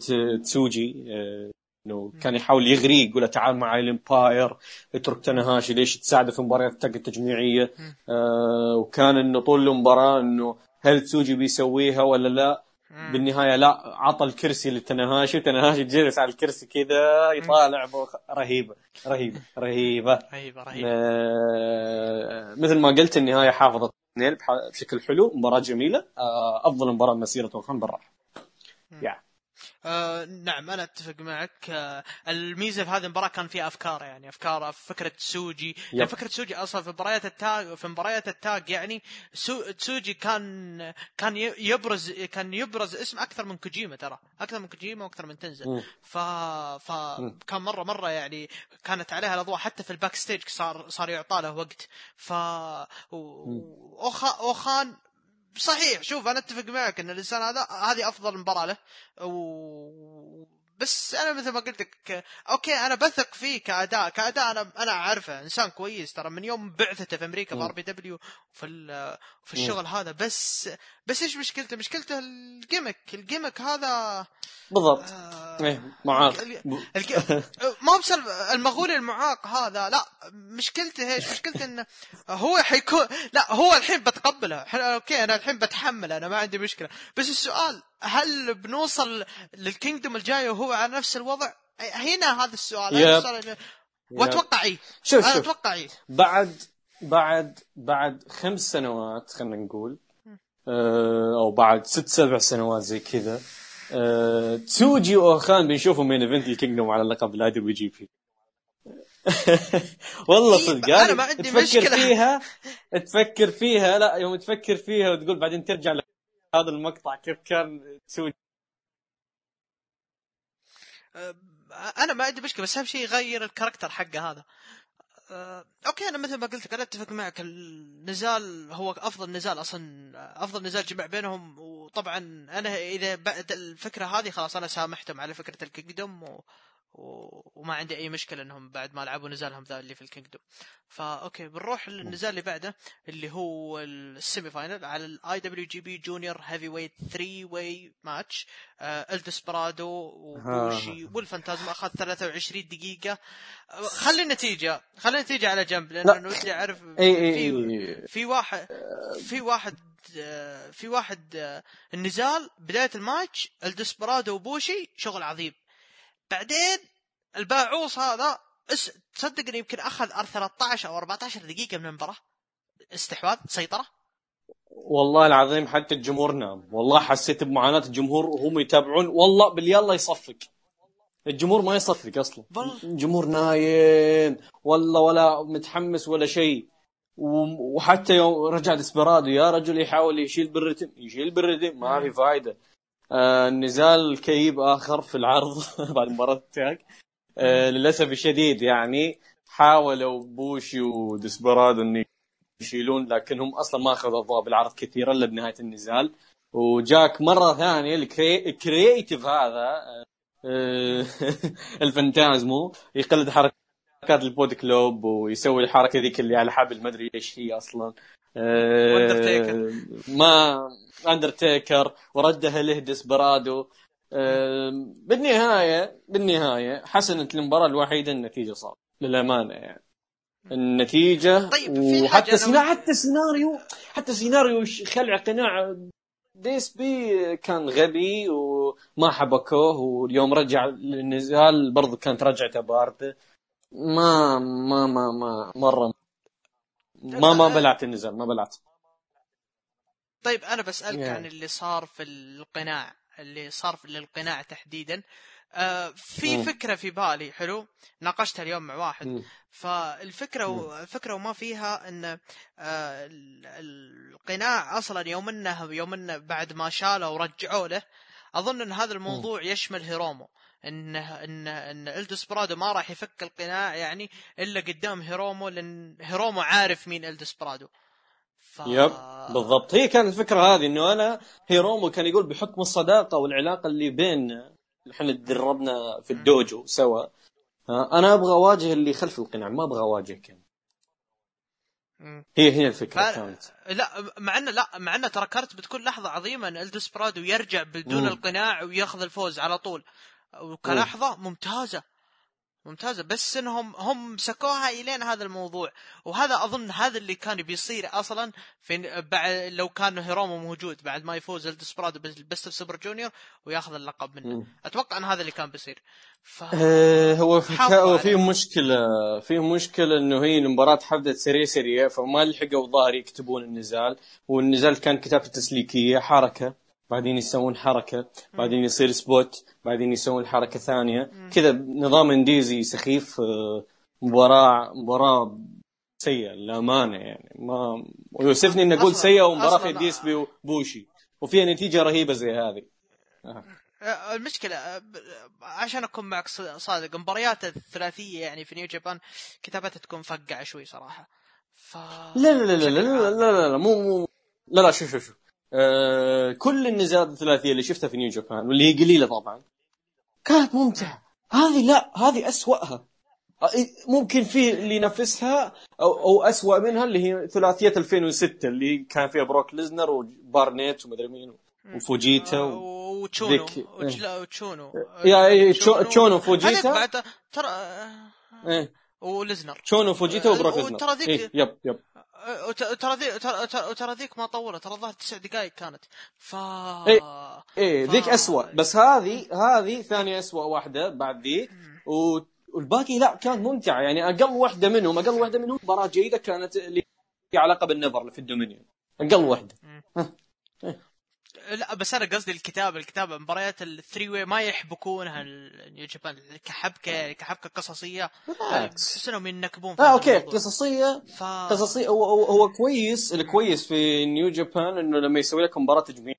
Speaker 2: تسوجي آه، إنه كان يحاول يغريه يقول تعال معي ال Empire اترك تنهاشي ليش تساعده في مباريات التجميعية؟ آه وكان إنه طول المباراة إنه هل تسوجي بيسويها ولا لا؟ بالنهاية لا عطى الكرسي لتنهاشي وتنهاشي جلس على الكرسي كذا يطالع بوخ... رهيبة رهيبة رهيبة.
Speaker 1: رهيبة رهيبة.
Speaker 2: آه مثل ما قلت النهاية حافظت بشكل حلو مباراة جميلة. آه أفضل مباراة مسيرة O-Khan بالراحه
Speaker 1: يعني آه نعم أنا أتفق معك. آه الميزة في هذه المباراة كان فيها أفكار يعني أفكار فكرة سوجي. يعني فكرة سوجي أصلا في مباريات ال tag في مباريات ال tag يعني سو سوجي كان كان يبرز كان يبرز اسم أكثر من كوجيما ترى. أكثر من كوجيما وأكثر من تنزل. ف ف كان مرة مرة يعني كانت عليها الأضواء. حتى في ال backstage صار صار يعطى له وقت. ف O-Khan صحيح شوف أنا أتفق معك إن الإنسان هذا هذه أفضل مباراة له و... بس أنا مثل ما قلت لك okay أنا بثق فيه كأداء كأداء أنا أنا أعرفه إنسان كويس. ترى من يوم بعثته في أمريكا في RPW في في الشغل هذا بس بس إيش مشكلته؟ مشكلته ال gimmick ال gimmick هذا
Speaker 2: بالضبط. آه إيه معاق
Speaker 1: ما بسبب المغول المعاق هذا لا مشكلته إيش؟ مشكلته إنه هو حيكون لا هو الحين بتقبله. okay أنا الحين بتحمل أنا ما عندي مشكلة. بس السؤال هل بنوصل لل Kingdom الجاي وهو على نفس الوضع؟ هنا هذا السؤال. السؤال واتوقع اي
Speaker 2: شوف شوف. أتوقع اي بعد بعد بعد خمس سنوات خلينا نقول آه، أو بعد ست سبع سنوات زي كذا أه تسوجي و O-Khan بنشوفهم main event ال Kingdom على اللقب ل IWGP والله إيه، صدق. أنا ما عندي تفكر مشكلة. فيها تفكر فيها لا يوم تفكر فيها وتقول بعدين ترجع هذا المقطع كيف كان تسوجي
Speaker 1: أه، أنا ما عندي مشكلة بس أهم شيء يغير ال character حقه هذا. okay أنا مثل ما قلت لك أنا أتفق معك. النزال هو أفضل نزال أصلا أفضل نزال جمع بينهم. وطبعا أنا إذا بعد الفكرة هذه خلاص أنا سامحتهم على فكرة ال Kingdom و... وما عندي أي مشكلة إنهم بعد ما لعبوا نزالهم ذا اللي في ال Kingdom. فا okay بنروح للنزال اللي بعده اللي هو ال semi final على ال IWGP junior heavyweight 3 way match El Desperado وبوشي والفانتازما أخذ 23 دقيقة. خلي النتيجة خلي النتيجة على جنب لأن أنا ودي أعرف في في واحد في واحد في واحد النزال بداية الماتش الدسبرادو وبوشي شغل عظيم. بعدين الباعوص هذا اس... تصدق انه يمكن أخذ 13 أو 14 دقيقة من المباراة. استحواذ سيطرة.
Speaker 2: والله العظيم حتى الجمهور نام. والله حسيت بمعاناة الجمهور وهم يتابعون. والله باليلا يصفق. الجمهور ما يصفق أصلا. الجمهور نايم. والله ولا متحمس ولا شيء. وحتى يوم رجع ديسبرادو يا رجل يحاول يشيل بالرتم يشيل بالرتم ما في فائده آه نزال كئيب آخر في العرض بعد مباراة ال tag آه للأسف الشديد يعني حاولوا بوشي وديسبرادو أن يشيلون لكنهم أصلا ما أخذوا أضواء بالعرض كثيرا الا بنهايه النزال. وجاك مرة ثانية ال creative هذا آه El Phantasmo يقلد حركات ال Bullet Club ويسوي الحركة ذيك اللي على حبل ما أدري إيش هي أصلا. آه ما أندرتيكر وردها له ديسبرادو. بالنهاية بالنهاية حسنت المباراه الوحيدة النتيجة صار للأمانة يعني. النتيجة طيب وحتى سنا... حتى سيناريو حتى سيناريو خلع قناع ديس بي كان غبي وما حبكوه واليوم رجع للنزال برضو كانت رجعته باردة. ما ما ما ما مرة ما ما بلعت النزال ما بلعت
Speaker 1: طيب أنا بسألك
Speaker 2: Yeah.
Speaker 1: عن اللي صار في القناع اللي صار في القناع تحديدا آه في
Speaker 2: مم.
Speaker 1: فكرة في بالي حلو ناقشتها اليوم مع واحد
Speaker 2: مم.
Speaker 1: فالفكرة و... الفكرة وما فيها إن آه ال- القناع أصلا يوم انه يوم إنه بعد ما شاله ورجعوا له أظن إن هذا الموضوع يشمل هيرومو انه ان إن الدسبرادو ما راح يفك القناع يعني إلا قدام هيرومو لأن هيرومو عارف مين الدسبرادو ف...
Speaker 2: yep بالضبط. هي كانت الفكرة هذه إنه أنا هيرومو كان يقول بحكم الصداقة والعلاقة اللي بيننا إحنا تدربنا في ال dojo سوا ها، أنا أبغى أواجه اللي خلف القناع ما أبغى أواجهك. يعني. هي هي الفكرة
Speaker 1: ف-
Speaker 2: كانت.
Speaker 1: لا مع انه لا مع إنه ترى كانت بتكون لحظة عظيمة إن الدسبرادو يرجع بدون
Speaker 2: مم.
Speaker 1: القناع وياخذ الفوز على طول. وكلحظة ممتازة. ممتازة. بس إنهم هم مسكوها إلين هذا الموضوع. وهذا أظن هذا اللي كان بيصير أصلا في بعد لو كان هيرومو موجود بعد ما يفوز الدسبرادو بال Best of Super Junior وياخذ اللقب منه.
Speaker 2: مم.
Speaker 1: أتوقع إن هذا اللي كان بيصير. ف...
Speaker 2: آه، هو في
Speaker 1: عليه.
Speaker 2: في مشكلة في مشكلة إنه هي المباراه حدثت سريع سريع فما لحقوا ظاهر يكتبون النزال. والنزال كان كتابته تسليكية حركة. بعدين يسوون حركة بعدين يصير spot بعدين يسوون حركة ثانية. كذا نظام indies ي سخيف آه، مباراة مباراة سيئة للأمانة يعني. ما ويوسفني
Speaker 1: إني
Speaker 2: أقول سيئة
Speaker 1: ومباراة
Speaker 2: في ديسبي وبوشي وفيها نتيجة رهيبة زي هذه.
Speaker 1: آه، المشكلة آه، عشان أكون معك صادق مباريات الثلاثية يعني في New Japan كتابتها تكون فقعة شوي صراحة. ف
Speaker 2: لا لا لا لا لا لا. لا, لا, لا مو مو لا لا شوف شوف شوف. آه كل النزالات الثلاثية اللي شفتها في New Japan واللي هي قليلة طبعا كانت ممتعة. هذه لا هذه أسوأها. آه، ممكن في اللي ينافسها أو أو اسوء منها اللي هي ثلاثية 2006 اللي كان فيها بروك ليزنر وبارنيت ومدري مين وفوجيتا
Speaker 1: آه،
Speaker 2: و...
Speaker 1: وتشونو
Speaker 2: ذيك.
Speaker 1: وج- لا، وتشونو.
Speaker 2: يا إيه، تشو- تشونو. فوجيتا.
Speaker 1: بعد ترى آه،
Speaker 2: إيه.
Speaker 1: وليزنر.
Speaker 2: شونو فوجيتا
Speaker 1: آه،
Speaker 2: وبروك ليزنر
Speaker 1: ذيك-
Speaker 2: إيه yep yep.
Speaker 1: آه، وت- ترى ذي ترى ذيك ما طولت ترى الظاهر تسع دقائق كانت. ف
Speaker 2: إيه. إيه
Speaker 1: ف-
Speaker 2: ذيك أسوأ. بس هذه هذه ثاني أسوأ واحدة بعد ذيك. و... والباقي لا كانت ممتعة يعني أقل واحدة منهم أقل واحدة منهم مباراة جيدة كانت اللي في علاقة بال NEVER اللي في ال Dominion. أقل واحدة.
Speaker 1: لا بس أنا قصدي الكتابة الكتابة مباريات ال three way ما يحبكونها New Japan كحبكة كحبكة قصصية
Speaker 2: بالعكس.
Speaker 1: تحس إنهم ينكبون آه
Speaker 2: okay
Speaker 1: الموضوع.
Speaker 2: قصصية
Speaker 1: ف...
Speaker 2: قصصية هو, هو, هو كويس الكويس في New Japan إنه لما يسوي لك مباراة تجميعية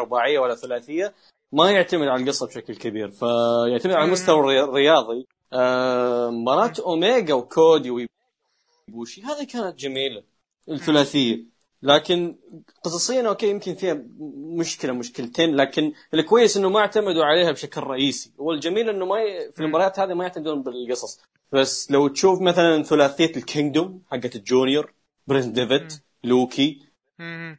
Speaker 2: رباعية ولا ثلاثية ما يعتمد على القصة بشكل كبير فيعتمد على. المستوى الري- الرياضي آه مباراة اوميجا وكودي ويبوشي هذه كانت جميلة الثلاثية لكن قصصيا okay يمكن فيها مشكلة مشكلتين لكن الكويس إنه ما اعتمدوا عليها بشكل رئيسي والجميل إنه ما ي... في المباريات هذه ما يعتمدون بالقصص بس لو تشوف مثلا ثلاثية ال Kingdom حقت ال junior برنس ديفيت لو
Speaker 1: كي.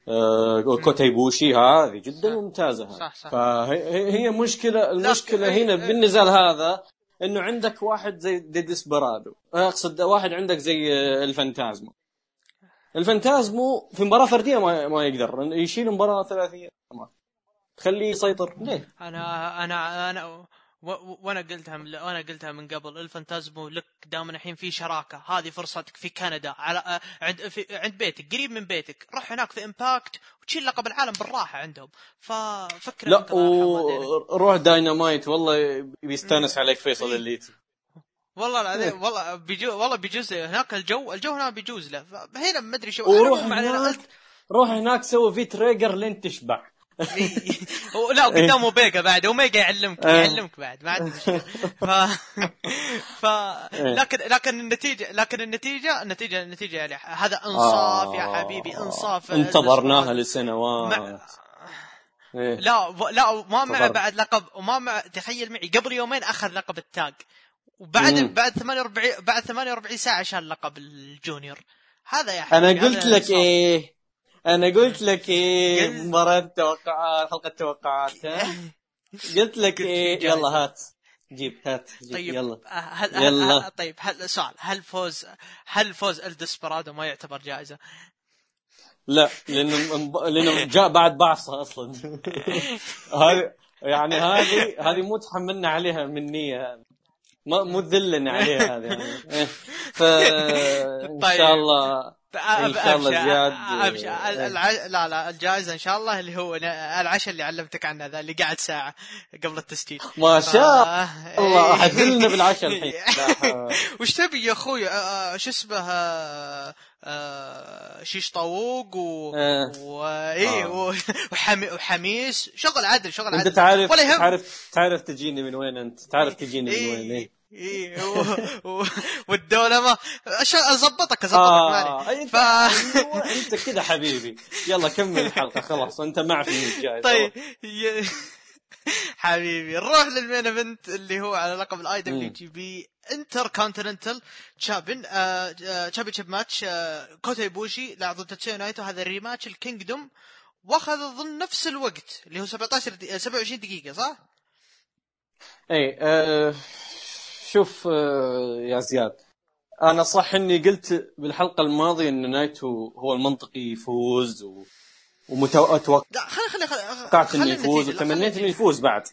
Speaker 2: آه كوتا ايبوشي هذه جدا
Speaker 1: صح.
Speaker 2: ممتازة
Speaker 1: صح، صح.
Speaker 2: فهي هي- مشكلة المشكلة
Speaker 1: إيه،
Speaker 2: هنا
Speaker 1: إيه.
Speaker 2: بالنزال هذا إنه عندك واحد زي دي ديسبرادو أقصد واحد عندك زي آه، الفانتازمو في مباراة فردية ما, ما يقدر. يشيل مباراة ثلاثية. ما. تخليه يسيطر. ليه؟
Speaker 1: أنا أنا أنا وأنا قلتها من وأنا قلتها من قبل. الفانتازمو لك دام الحين في شراكة. هذه فرصتك في كندا. على عند في عند بيتك. قريب من بيتك. روح هناك في Impact وتشيل لقب العالم بالراحة عندهم. ففكر
Speaker 2: لا. وروح داينامايت والله بيستانس عليك فيصل الليتي
Speaker 1: والله العظيم والله بيجو والله بيجوز هناك الجو الجو هنا بيجوز له هنا ما أدري شو
Speaker 2: وروح هناك روح هناك سوي في تريجر لين تشبع
Speaker 1: إيه. لا قدام اوميجا بعد أوميجا يعلمك
Speaker 2: آه.
Speaker 1: يعلمك بعد ما ف... ف
Speaker 2: إيه.
Speaker 1: لكن لكن النتيجة لكن النتيجة النتيجة النتيجة يعني هذا انصاف يا حبيبي انصاف
Speaker 2: انتظرناها
Speaker 1: مع...
Speaker 2: لسنوات إيه.
Speaker 1: لا. لا وما مع
Speaker 2: انتظرنا.
Speaker 1: بعد لقب وما مع تخيل معي قبل يومين أخذ لقب التاج وبعد
Speaker 2: مم.
Speaker 1: بعد 48 بعد 48 ساعة شال لقب الجونيور هذا يا حبيبي
Speaker 2: أنا قلت لك. إيه أنا قلت لك إيه
Speaker 1: قلت-
Speaker 2: مباراة توقعات حلقة توقعات ها قلت لك
Speaker 1: إيه.
Speaker 2: يلا هات جيب هات جيب
Speaker 1: طيب
Speaker 2: يلا
Speaker 1: آه، هل
Speaker 2: يلا.
Speaker 1: هل طيب هل سؤال هل فوز هل فوز الدسبرادو ما يعتبر جائزة؟
Speaker 2: لا لأنه لأنه جاء بعد بعصة أصلا هذه يعني هذه هذه مو تحملنا عليها من نية هذه ما مو تذلنا عليها هذه يعني إيه. ف إن
Speaker 1: طيب.
Speaker 2: شاء الله إن شاء الله زياد.
Speaker 1: الع... لا لا الجائزة إن شاء الله اللي هو العشاء اللي علمتك عنه ذا اللي قعد ساعة قبل التسجيل
Speaker 2: ما شاء الله
Speaker 1: إيه.
Speaker 2: حتدلنا بالعشاء الحين.
Speaker 1: وش تبي يا أخوي شو اسمه آه، آه، شيش طاووق و...
Speaker 2: آه.
Speaker 1: و... إيه
Speaker 2: آه.
Speaker 1: و... وحمي... وحميس شغل عدل شغل
Speaker 2: أنت
Speaker 1: عدل
Speaker 2: تعرف
Speaker 1: ولا يهم
Speaker 2: تعرف تعرف تجيني من وين أنت تعرف تجيني من وين
Speaker 1: إيه
Speaker 2: إيه.
Speaker 1: إيه و... و... والدولة ما أش- أظبطك
Speaker 2: أظبطك
Speaker 1: مالي
Speaker 2: انت
Speaker 1: ف...
Speaker 2: أنت كذا حبيبي يلا كمل الحلقة خلاص أنت معفي من الجاي
Speaker 1: طيب. حبيبي. نروح لل main event اللي هو على لقب الاي دبليو جي بي انتر كونتيننتال تشامبيون تشامبيون شيب ماتش كوتا يبوشي لاعب ضد تاتسيو نايتو هذا ال rematch ال Kingdom واخذ اظن نفس الوقت اللي هو 17 دي... 27 دقيقة صح؟
Speaker 2: اي آه شوف آه يا زياد. أنا صح إني قلت بالحلقة الماضية إن نايتو هو المنطقي يفوز و... ومتوقع
Speaker 1: لا خلي خلي خلي
Speaker 2: توقعت إنه يفوز وتمنيت
Speaker 1: إنه.
Speaker 2: يفوز بعد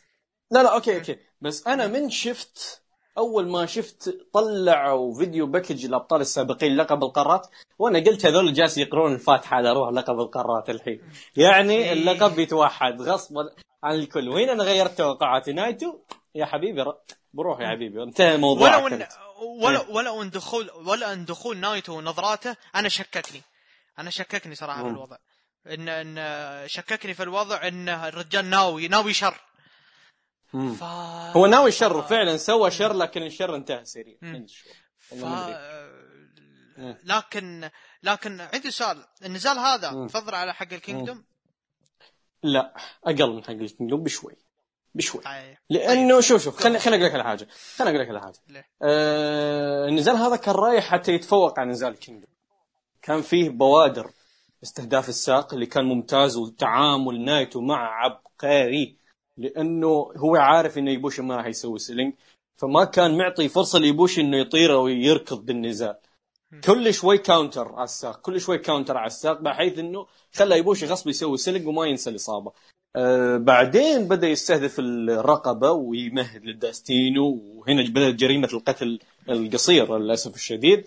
Speaker 2: لا لا okay okay بس أنا من شفت أول ما شفت طلعوا video package الأبطال السابقين لقب القارات وأنا قلت هذول جالس يقرون الفاتحة على روح لقب القارات الحين يعني
Speaker 1: إيه.
Speaker 2: اللقب بيتوحد غصبا عن الكل وهنا أنا غيرت توقعاتي نايتو يا حبيبي بروح يا حبيبي انتهى موضوعك
Speaker 1: ولو ان
Speaker 2: أنت.
Speaker 1: ولو
Speaker 2: إيه.
Speaker 1: ولو ان دخول ولا إن دخول نايتو ونظراته أنا شككني أنا شككني صراحة في. الوضع ان إن شككني في الوضع إن الرجال ناوي ناوي شر. ف
Speaker 2: هو ناوي شر فعلا سوى شر لكن الشر انتهى سريع.
Speaker 1: ف...
Speaker 2: مم.
Speaker 1: لكن لكن عندي سؤال. النزال هذا
Speaker 2: مم.
Speaker 1: تفضل على حق ال Kingdom؟
Speaker 2: لا أقل من حق ال Kingdom بشوي. بشوي.
Speaker 1: طيب.
Speaker 2: لأنه شوف شوف خليني خليني أقول لك على حاجة. خليني أقول لك على حاجة.
Speaker 1: ليه؟
Speaker 2: آه النزال هذا كان رايح حتى يتفوق على نزال Kingdom كان فيه بوادر. استهداف الساق اللي كان ممتاز وتعامل نايتو مع عبقري لأنه هو عارف إنه يبوشي ما راح يسوي selling فما كان معطي فرصة ليبوشي إنه يطير أو يركض بالنزال. كل شوي counter على الساق كل شوي counter على الساق بحيث إنه خلى يبوشي غصب يسوي selling وما ينسى الإصابة. آه بعدين بدأ يستهدف الرقبة ويمهد للداستينو وهنا بدأت جريمة القتل القصير للأسف الشديد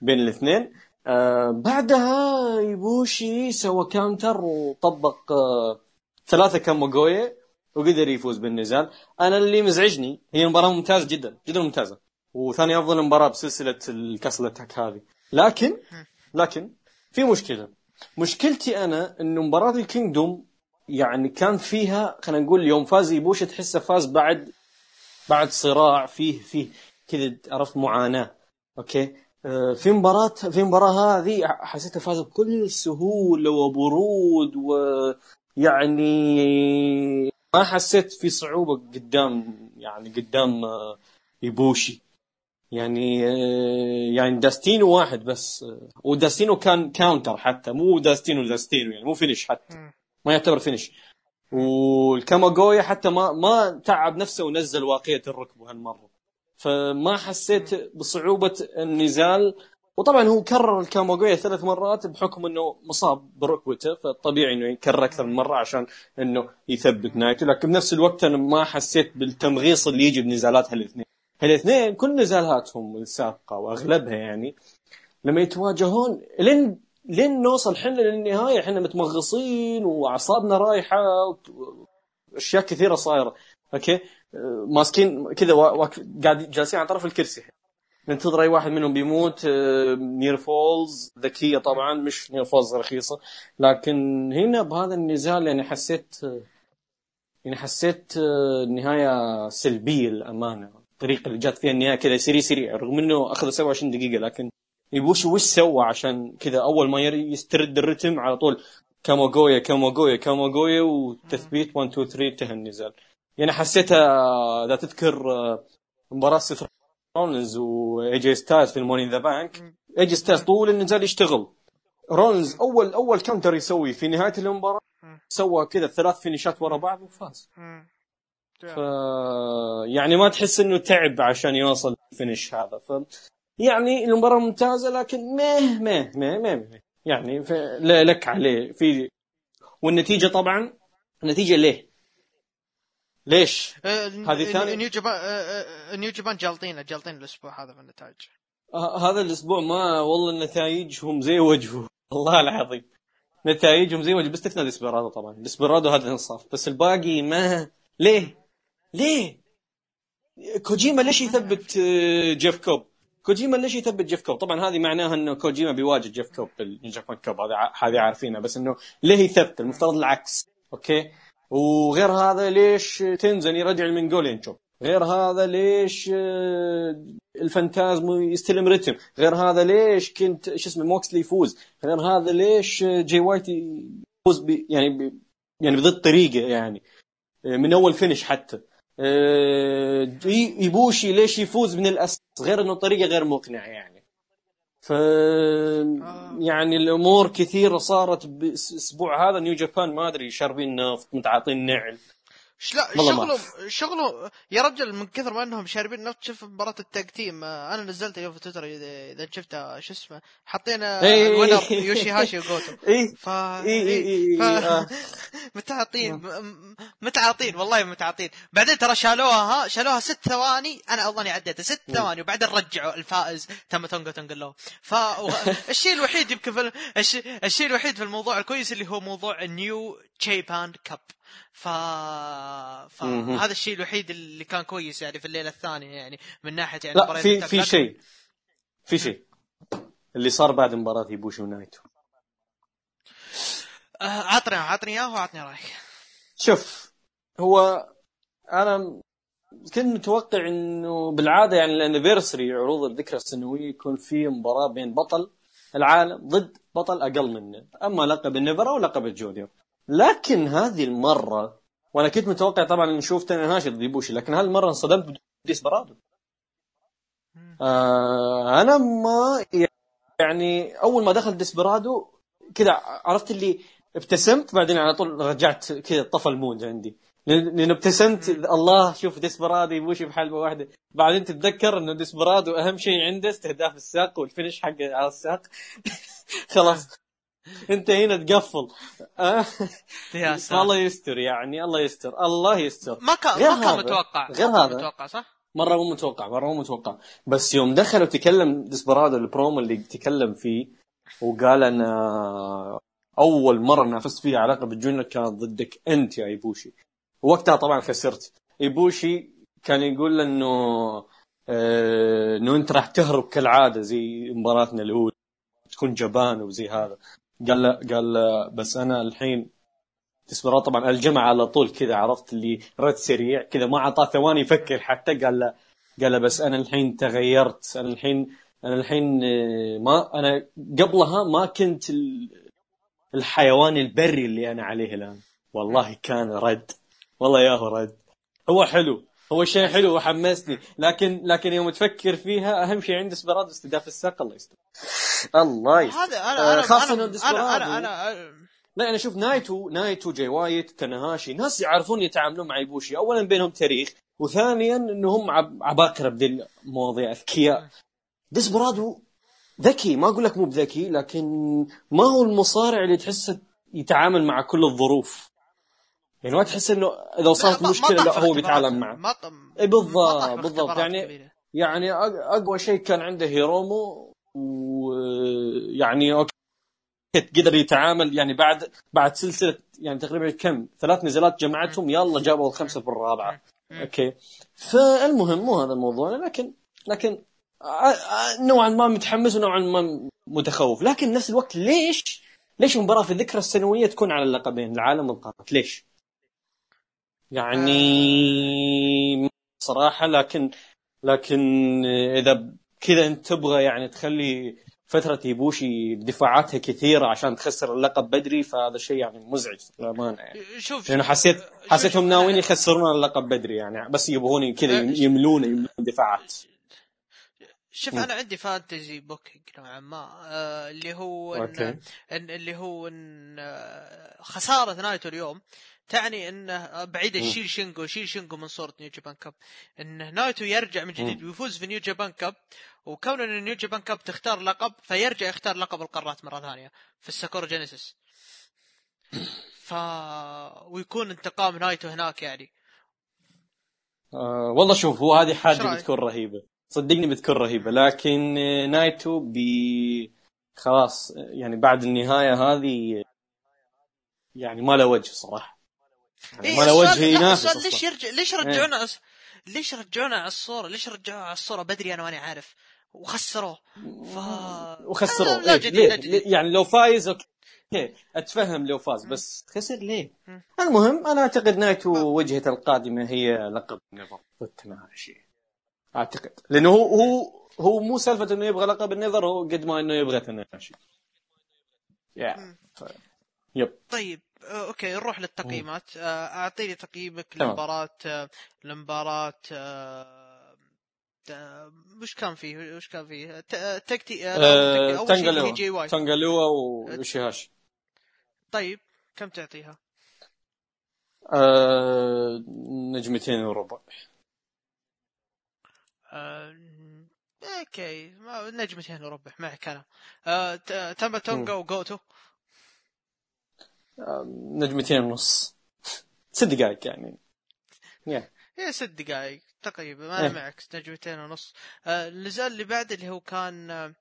Speaker 2: بين الاثنين. آه بعدها يبوشي سوى counter وطبق آه ثلاثة كاموغويا وقدر يفوز بالنزال. أنا اللي مزعجني هي مباراة ممتازة جدا جدا ممتازة. وثاني أفضل مباراة بسلسلة ال Castle Attack هذه. لكن لكن في مشكلة. مشكلتي أنا إنه مباراة ال Kingdom يعني كان فيها خلينا نقول يوم فاز يبوشي تحسه فاز بعد بعد صراع فيه فيه كذا عرفت معاناة. أوكي؟ في مباراة في مباراة هذه حسيتها فاز بكل سهولة وبرود ويعني ما حسيت في صعوبة قدام يعني قدام آه، يبوشي يعني آه، يعني داستينو واحد بس. آه، وداستينو كان counter حتى. مو داستينو داستينو يعني مو finish حتى. ما يعتبر finish والكاماغويا حتى ما ما تعب نفسه ونزل واقية الركبة هالمرة. فما حسيت بصعوبة النزال. وطبعا هو كرر الكاماغويا ثلاث مرات بحكم إنه مصاب بركبته فطبيعي إنه يكرر أكثر من مرة عشان إنه يثبت نايته. لكن بنفس الوقت أنا ما حسيت بالتمغيص اللي يجي بنزالات هالاثنين. هالاثنين كل نزالاتهم السابقة وأغلبها يعني لما يتواجهون لين لين نوصل حنا للنهاية إحنا متمغصين وأعصابنا رايحة واشياء كثيرة صايرة. أوكي؟ ماسكين كذا قاعد جالسين على طرف الكرسي. ننتظر أي واحد منهم بيموت. آه، near falls ذكية طبعا مش near falls رخيصة. لكن هنا بهذا النزال يعني حسيت آه، يعني حسيت آه، النهايه سلبية للأمانة. الطريقة اللي جات فيها النهاية كذا سريع سريع رغم إنه أخذ 27 دقيقة لكن يبوش وش سوى عشان كذا أول ما يسترد الرتم على طول؟ كاموغويا كاموغويا كاموغويا وتثبيت 1 2 3 انتهى النزال. يعني حسيتها إذا تذكر آه، مباراة سيث رولنز واي جي ستايلز في ال Money in the Bank. اي جي ستايلز طول النزال يشتغل. رولنز أول أول counter يسوي في نهاية المباراة سوى كذا ثلاث finish ات ورا بعض وفاز. ف يعني ما تحس إنه تعب عشان يوصل ال finish هذا. ف يعني المباراة ممتازة لكن مه مه مه مه, مه. يعني ف... لك عليه. في والنتيجة طبعا النتيجة ليه؟ ليش؟
Speaker 1: آه،
Speaker 2: هذه ثاني-
Speaker 1: New Japan آه، آه، New Japan جالطين جالطين الأسبوع هذا في النتائج
Speaker 2: ه- هذا الأسبوع ما والله نتائجهم زي وجهه والله العظيم نتائجهم زي وجهه باستثناء ديسبرادو طبعا ديسبرادو هذا انصاف بس الباقي ما ليه؟ ليه؟ كوجيما ليش يثبت آه، جيف كوب؟ كوجيما ليش يثبت جيف كوب؟ طبعا هذه معناها إنه كوجيما بيواجه جيف كوب بال Japan Cup هذه ع- هذه عارفينها بس إنه ليه يثبت؟ المفترض العكس أوكي؟ وغير هذا ليش تنزن يرجع ال Mongolian Chop؟ غير هذا ليش آه، الفانتازمو يستلم رتم؟ غير هذا ليش كنت شو اسمه موكسلي يفوز؟ غير هذا ليش آه، جي وايت يفوز ب يعني ب يعني بضد طريقة يعني آه، من أول finish حتى. يبوشي ليش يفوز من الأساس؟ غير إنه طريقة غير مقنعة يعني. ف يعني الأمور كثيرة صارت بالاسبوع هذا New Japan ما أدري شاربين نفط متعاطين نعل.
Speaker 1: لا
Speaker 2: والله ما
Speaker 1: شغله شغله يا رجل من كثر ما إنهم شاربين نفط شوف مباراة ال tag team. آه، أنا نزلت اليوم في تويتر اذا شفتها شو اسمه آه،
Speaker 2: إيه.
Speaker 1: ال winner يوشي هاشي وجوتو.
Speaker 2: إيه.
Speaker 1: ف
Speaker 2: اي اي اي
Speaker 1: ف...
Speaker 2: آه.
Speaker 1: متعاطين م- متعاطين والله متعاطين. بعدين ترى شالوها ها شالوها ست ثواني. أنا اظني عديتها ست ثواني. وبعدين رجعوا الفائز تم تونجا تونجلو فالشيء الوحيد يمكن في الشيء الشيء الوحيد في الموضوع الكويس اللي هو موضوع ال New Japan Cup
Speaker 2: ف...
Speaker 1: فهذا الشيء الوحيد اللي كان كويس يعني في الليلة الثانية يعني من ناحية يعني
Speaker 2: لا في. في شيء. في شيء. اللي صار بعد مباراة يبوشي ونايتو.
Speaker 1: آه، عطني عطني إياه وعطني رأيك.
Speaker 2: شوف هو أنا كنت متوقع إنه بالعادة يعني الانيفرساري عروض الذكرى السنوية يكون في مباراة بين بطل العالم ضد بطل أقل منه. أما لقب النيفرا ولقب الجونيور لكن هذه المرة وأنا كنت متوقع طبعا نشوف تاني ضد يبوشي لكن هذه المرة انصدمت بديسبرادو آه أنا ما يعني أول ما دخل ديسبرادو كذا عرفت اللي ابتسمت بعدين على طول رجعت كذا طفى ال mood عندي. لأن لأن ابتسمت الله شوف ديسبرادو يبوشي بحلبة واحدة. بعدين تتذكر إنه ديسبرادو أهم شيء عنده استهداف الساق وال finish حقه على الساق. خلاص. انت هنا تقفل. آه،
Speaker 1: يا سلام
Speaker 2: الله يستر يعني الله يستر الله يستر.
Speaker 1: ما كان ما كان متوقع.
Speaker 2: غير هذا.
Speaker 1: متوقع صح؟
Speaker 2: مرة مو متوقع مرة مو متوقع. بس يوم دخل وتكلم ديسبرادو البرومو اللي تكلم فيه وقال أنا أول مرة نافست فيها علاقه بال junior كانت ضدك أنت يا إيبوشي. وقتها طبعا خسرت. إيبوشي كان يقول أنه آه، إنه أنت راح تهرب كالعادة زي مباراتنا الأولى تكون جبان وزي هذا. قال له قال له بس أنا الحين ديسبرادو طبعا الجمع على طول كذا عرفت اللي رد سريع كذا ما أعطاه ثواني يفكر حتى قال له قال له بس أنا الحين تغيرت أنا الحين أنا الحين آه، ما أنا قبلها ما كنت ال- الحيوان البري اللي أنا عليه الآن. والله كان رد والله ياهو رد. هو حلو هو شيء حلو وحمسني. لكن لكن يوم تفكر فيها أهم شيء عند ديسبرادو استهداف الساق الله يستر. الله يستر
Speaker 1: هذا أنا
Speaker 2: آه،
Speaker 1: أنا
Speaker 2: خاصة أنا.
Speaker 1: أنا أنا, أنا
Speaker 2: لا أنا أشوف نايتو نايتو جاي وايت تنهاشي ناس يعرفون يتعاملون مع إيبوشي. اولا بينهم تاريخ وثانيا إنهم عب- عباقرة بذي المواضيع أذكياء. ديسبرادو ذكي. ما أقول لك مو بذكي لكن ما هو المصارع اللي تحسه يتعامل مع كل الظروف؟ يعني ما تحس إنه إذا صارت
Speaker 1: مشكلة
Speaker 2: لا هو. بيتعامل معه.
Speaker 1: ما
Speaker 2: بالضبط بالضبط. يعني
Speaker 1: كبيرة.
Speaker 2: يعني أقوى شيء كان عنده هيرومو ويعني أوكي قدر يتعامل يعني بعد بعد سلسلة يعني تقريبا كم ثلاث نزالات جمعتهم يلا جابوا الخمسة في الرابعة.
Speaker 1: مم.
Speaker 2: أوكي. فالمهم مو هذا الموضوع لكن لكن آه، آه، نوعا ما متحمس ونوعا ما متخوف. لكن نفس الوقت ليش ليش مباراة في الذكرى السنوية تكون على اللقبين العالم والقارات ليش؟ يعني صراحة لكن لكن إذا كذا انت تبغى يعني تخلي فترة يبوشي دفاعاتها كثيرة عشان تخسر اللقب بدري فهذا شيء يعني مزعج للأمانة يعني
Speaker 1: شوف
Speaker 2: لأنه حسيت حسيتهم ناويين يخسرون اللقب بدري يعني بس يبغون كذا يملون يملون دفاعات
Speaker 1: شوف
Speaker 2: مم.
Speaker 1: أنا عندي fantasy booking نوعا ما آه اللي هو
Speaker 2: أوكي.
Speaker 1: إن إن اللي هو إن آه، خسارة نايتو اليوم تعني إنه بعيد. شيل شينجو شيل شينجو من صورة New Japan Cup إن نايتو يرجع من جديد ويفوز في New Japan Cup وكون إن New Japan Cup تختار لقب فيرجع يختار لقب القارات مرة ثانية في ال Sakura Genesis. ف ويكون انتقام نايتو هناك يعني.
Speaker 2: آه والله شوف هو هذه
Speaker 1: رأيك؟
Speaker 2: بتكون رهيبة. صدقني بتكون رهيبة. لكن نايتو بي خلاص يعني بعد النهاية هذه يعني ما له وجه صراحة.
Speaker 1: إيه
Speaker 2: ما له وجه
Speaker 1: السؤال- لا،
Speaker 2: ينافس
Speaker 1: السؤال ليش. يرجع ليش رجعونا عص... ليش رجعونا على الصورة؟ ليش رجعونا على الصورة بدري أنا ماني عارف. وخسروه. ف
Speaker 2: وخسروا
Speaker 1: لا
Speaker 2: إيه
Speaker 1: جديد
Speaker 2: ليه؟
Speaker 1: لا
Speaker 2: ليه؟ يعني لو فايز أوكي. أتفهم لو فاز بس خسر ليه؟
Speaker 1: مم.
Speaker 2: المهم أنا أعتقد نايتو وجهته القادمة هي لقب ال NEVER ضد تناشي أعتقد. لأنه هو هو هو مو سالفة إنه يبغى لقب ال NEVER هو قد ما إنه يبغى تناشي يا
Speaker 1: مم.
Speaker 2: yep.
Speaker 1: طيب أوكي نروح للتقييمات. آه، اعطيني تقييمك. لمباراة آه، لمباراة آه، وش كان فيه؟ وش كان فيه؟ تكتي جي واي
Speaker 2: تانجالوا ويوشيهاشي
Speaker 1: طيب كم تعطيها؟
Speaker 2: آه نجمتين وربع.
Speaker 1: آه، أوكي نجمتين وربع معك أنا. ت- تامبا تونغا وجوتو
Speaker 2: آه نجمتين ونص. ست دقائق يعني. يا
Speaker 1: هي ست دقائق تقريبا. أنا
Speaker 2: إيه.
Speaker 1: معك نجمتين ونص. آه، النزال اللي بعد اللي هو كان آه،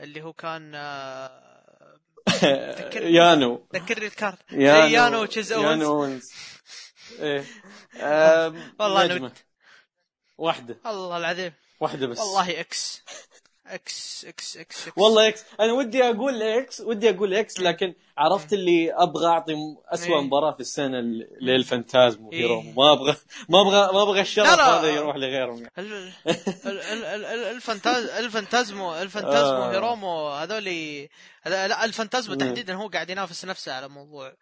Speaker 1: اللي هو كان آه،
Speaker 2: يانو.
Speaker 1: ذكرني ال card.
Speaker 2: يانو
Speaker 1: إيه، يانو. وتشيز أوينز.
Speaker 2: يانو أوينز. إيه. آم،
Speaker 1: والله
Speaker 2: نجمة. واحدة.
Speaker 1: الله العظيم.
Speaker 2: واحدة بس.
Speaker 1: والله إكس إكس إكس إكس, إكس.
Speaker 2: والله إكس أنا ودي أقول X ودي أقول X لكن عرفت اللي أبغى أعطي اسوء
Speaker 1: إيه.
Speaker 2: مباراة في السنة ل- للفانتازم
Speaker 1: إيه.
Speaker 2: وهيرومو ما أبغى ما أبغى ما أبغى الشرف. هذا يروح لغيرهم يعني.
Speaker 1: ال- ال- ال- ال- ال- الفانتاز الفانتازمو الفانتازمو
Speaker 2: آه.
Speaker 1: هيرومو هذولي هذا- لا الفانتازمو. تحديدا هو قاعد ينافس نفسه على موضوع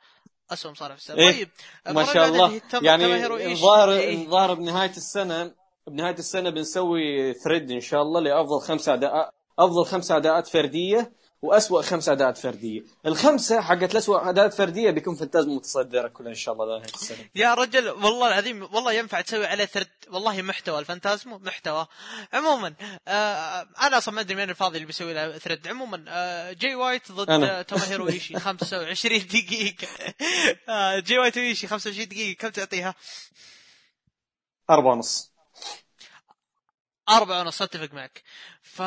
Speaker 1: اسوء مصارع في السنة
Speaker 2: إيه.
Speaker 1: طيب
Speaker 2: ما شاء الله يعني. الظاهر
Speaker 1: إيه.
Speaker 2: الظاهر بنهاية السنة بنهاية السنة بنسوي thread إن شاء الله لأفضل خمسة أداء أفضل خمسة أداءات فردية وأسوأ خمسة أداءات فردية. الخمسة حقت الأسوأ أداءات فردية بيكون فانتازم متصدرة كلها إن شاء الله لنهاية السنة.
Speaker 1: يا رجل والله العظيم والله ينفع تسوي عليه thread والله محتوى الفانتازمو محتوى. عموما آه أنا أصلا ما أدري مين الفاضي اللي بيسوي له thread عموما آه جي وايت ضد. آه توماهيرو إيشي 25 دقيقة. آه جي وايت وإيشي 25 دقيقة كم تعطيها؟
Speaker 2: أربعة ونص.
Speaker 1: أربعة ونص اتفق معك. ف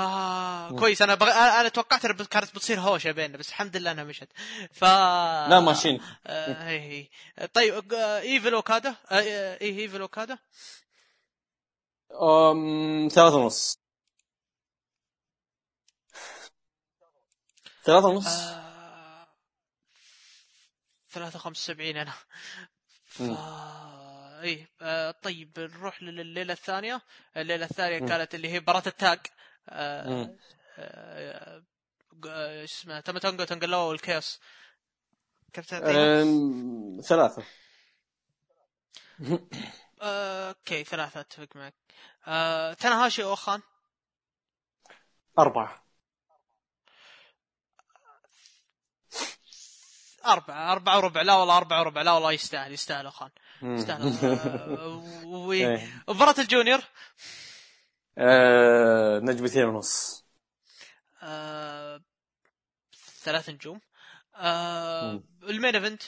Speaker 1: كويس أنا بغ... أنا أنا توقعت إنها كانت بتصير هوشة بيننا بس الحمد لله إنها مشت. ف
Speaker 2: لا ماشيين.
Speaker 1: آه هي هي. طيب آه إيفل أوكادا؟ آه آه، إيه إيفل أوكادا؟
Speaker 2: أم... ثلاثة ونص. ثلاثة ونص؟
Speaker 1: آه... 73 أنا. ف
Speaker 2: مم.
Speaker 1: إيه آه طيب نروح لليلة الثانية. الليلة الثانية
Speaker 2: مم.
Speaker 1: كانت اللي هي مباراه التاج آه
Speaker 2: مم.
Speaker 1: آه آه، إيش اسمه تم تونجو تونجلوا والكيوس. كم؟
Speaker 2: أم... ثلاثة.
Speaker 1: آه، أوكي ثلاثة أتفق معك. آه، تنهاشي اوخان
Speaker 2: أربعة.
Speaker 1: أربعة أربعة وربع. لا والله أربعة وربع. لا والله يستاهل يستاهل أوخان يستاهل آه، و-
Speaker 2: إيه.
Speaker 1: ال junior؟
Speaker 2: آه، نجمتين ونص.
Speaker 1: آه، ثلاث نجوم. آه،.
Speaker 2: ال
Speaker 1: main event؟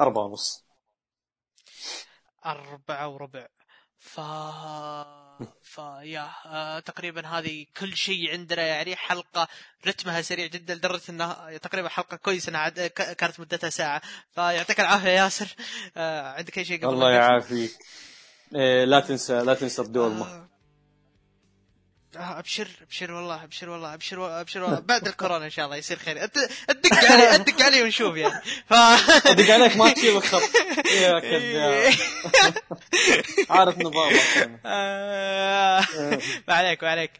Speaker 2: أربعة ونص.
Speaker 1: أربعة وربع. ف فيا آه تقريبا هذه كل شيء عندنا يعني حلقة رتمها سريع جدا لدرجة انها تقريبا حلقة كويسة انها عد... ك- كانت مدتها ساعة فيعطيك العافية ياسر آه عندك أي شيء قبل
Speaker 2: الله؟ يعافيك إيه لا تنسى لا تنسى الدولمة
Speaker 1: آه. آه، أبشر أبشر والله أبشر والله أبشر والله أبشر والله. بعد الكورونا إن شاء الله يصير خير. أدق علي أدق علي ونشوف يعني. ف
Speaker 2: أدق عليك ما تشيل الخط. يا. كذاب عارف نظامك.
Speaker 1: آه، ما عليك ما عليك.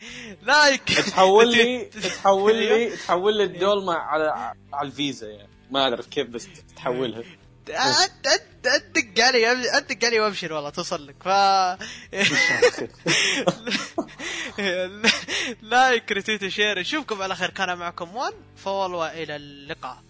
Speaker 1: like
Speaker 2: تحول لي تحول لي تحول لي الدولمة على على الفيزا يعني. ما أعرف كيف بس تحولها.
Speaker 1: ادق علي ادق علي وابشر والله توصل لك. ف like retweet share نشوفكم على خير. كان معكم One. Fall والى اللقاء.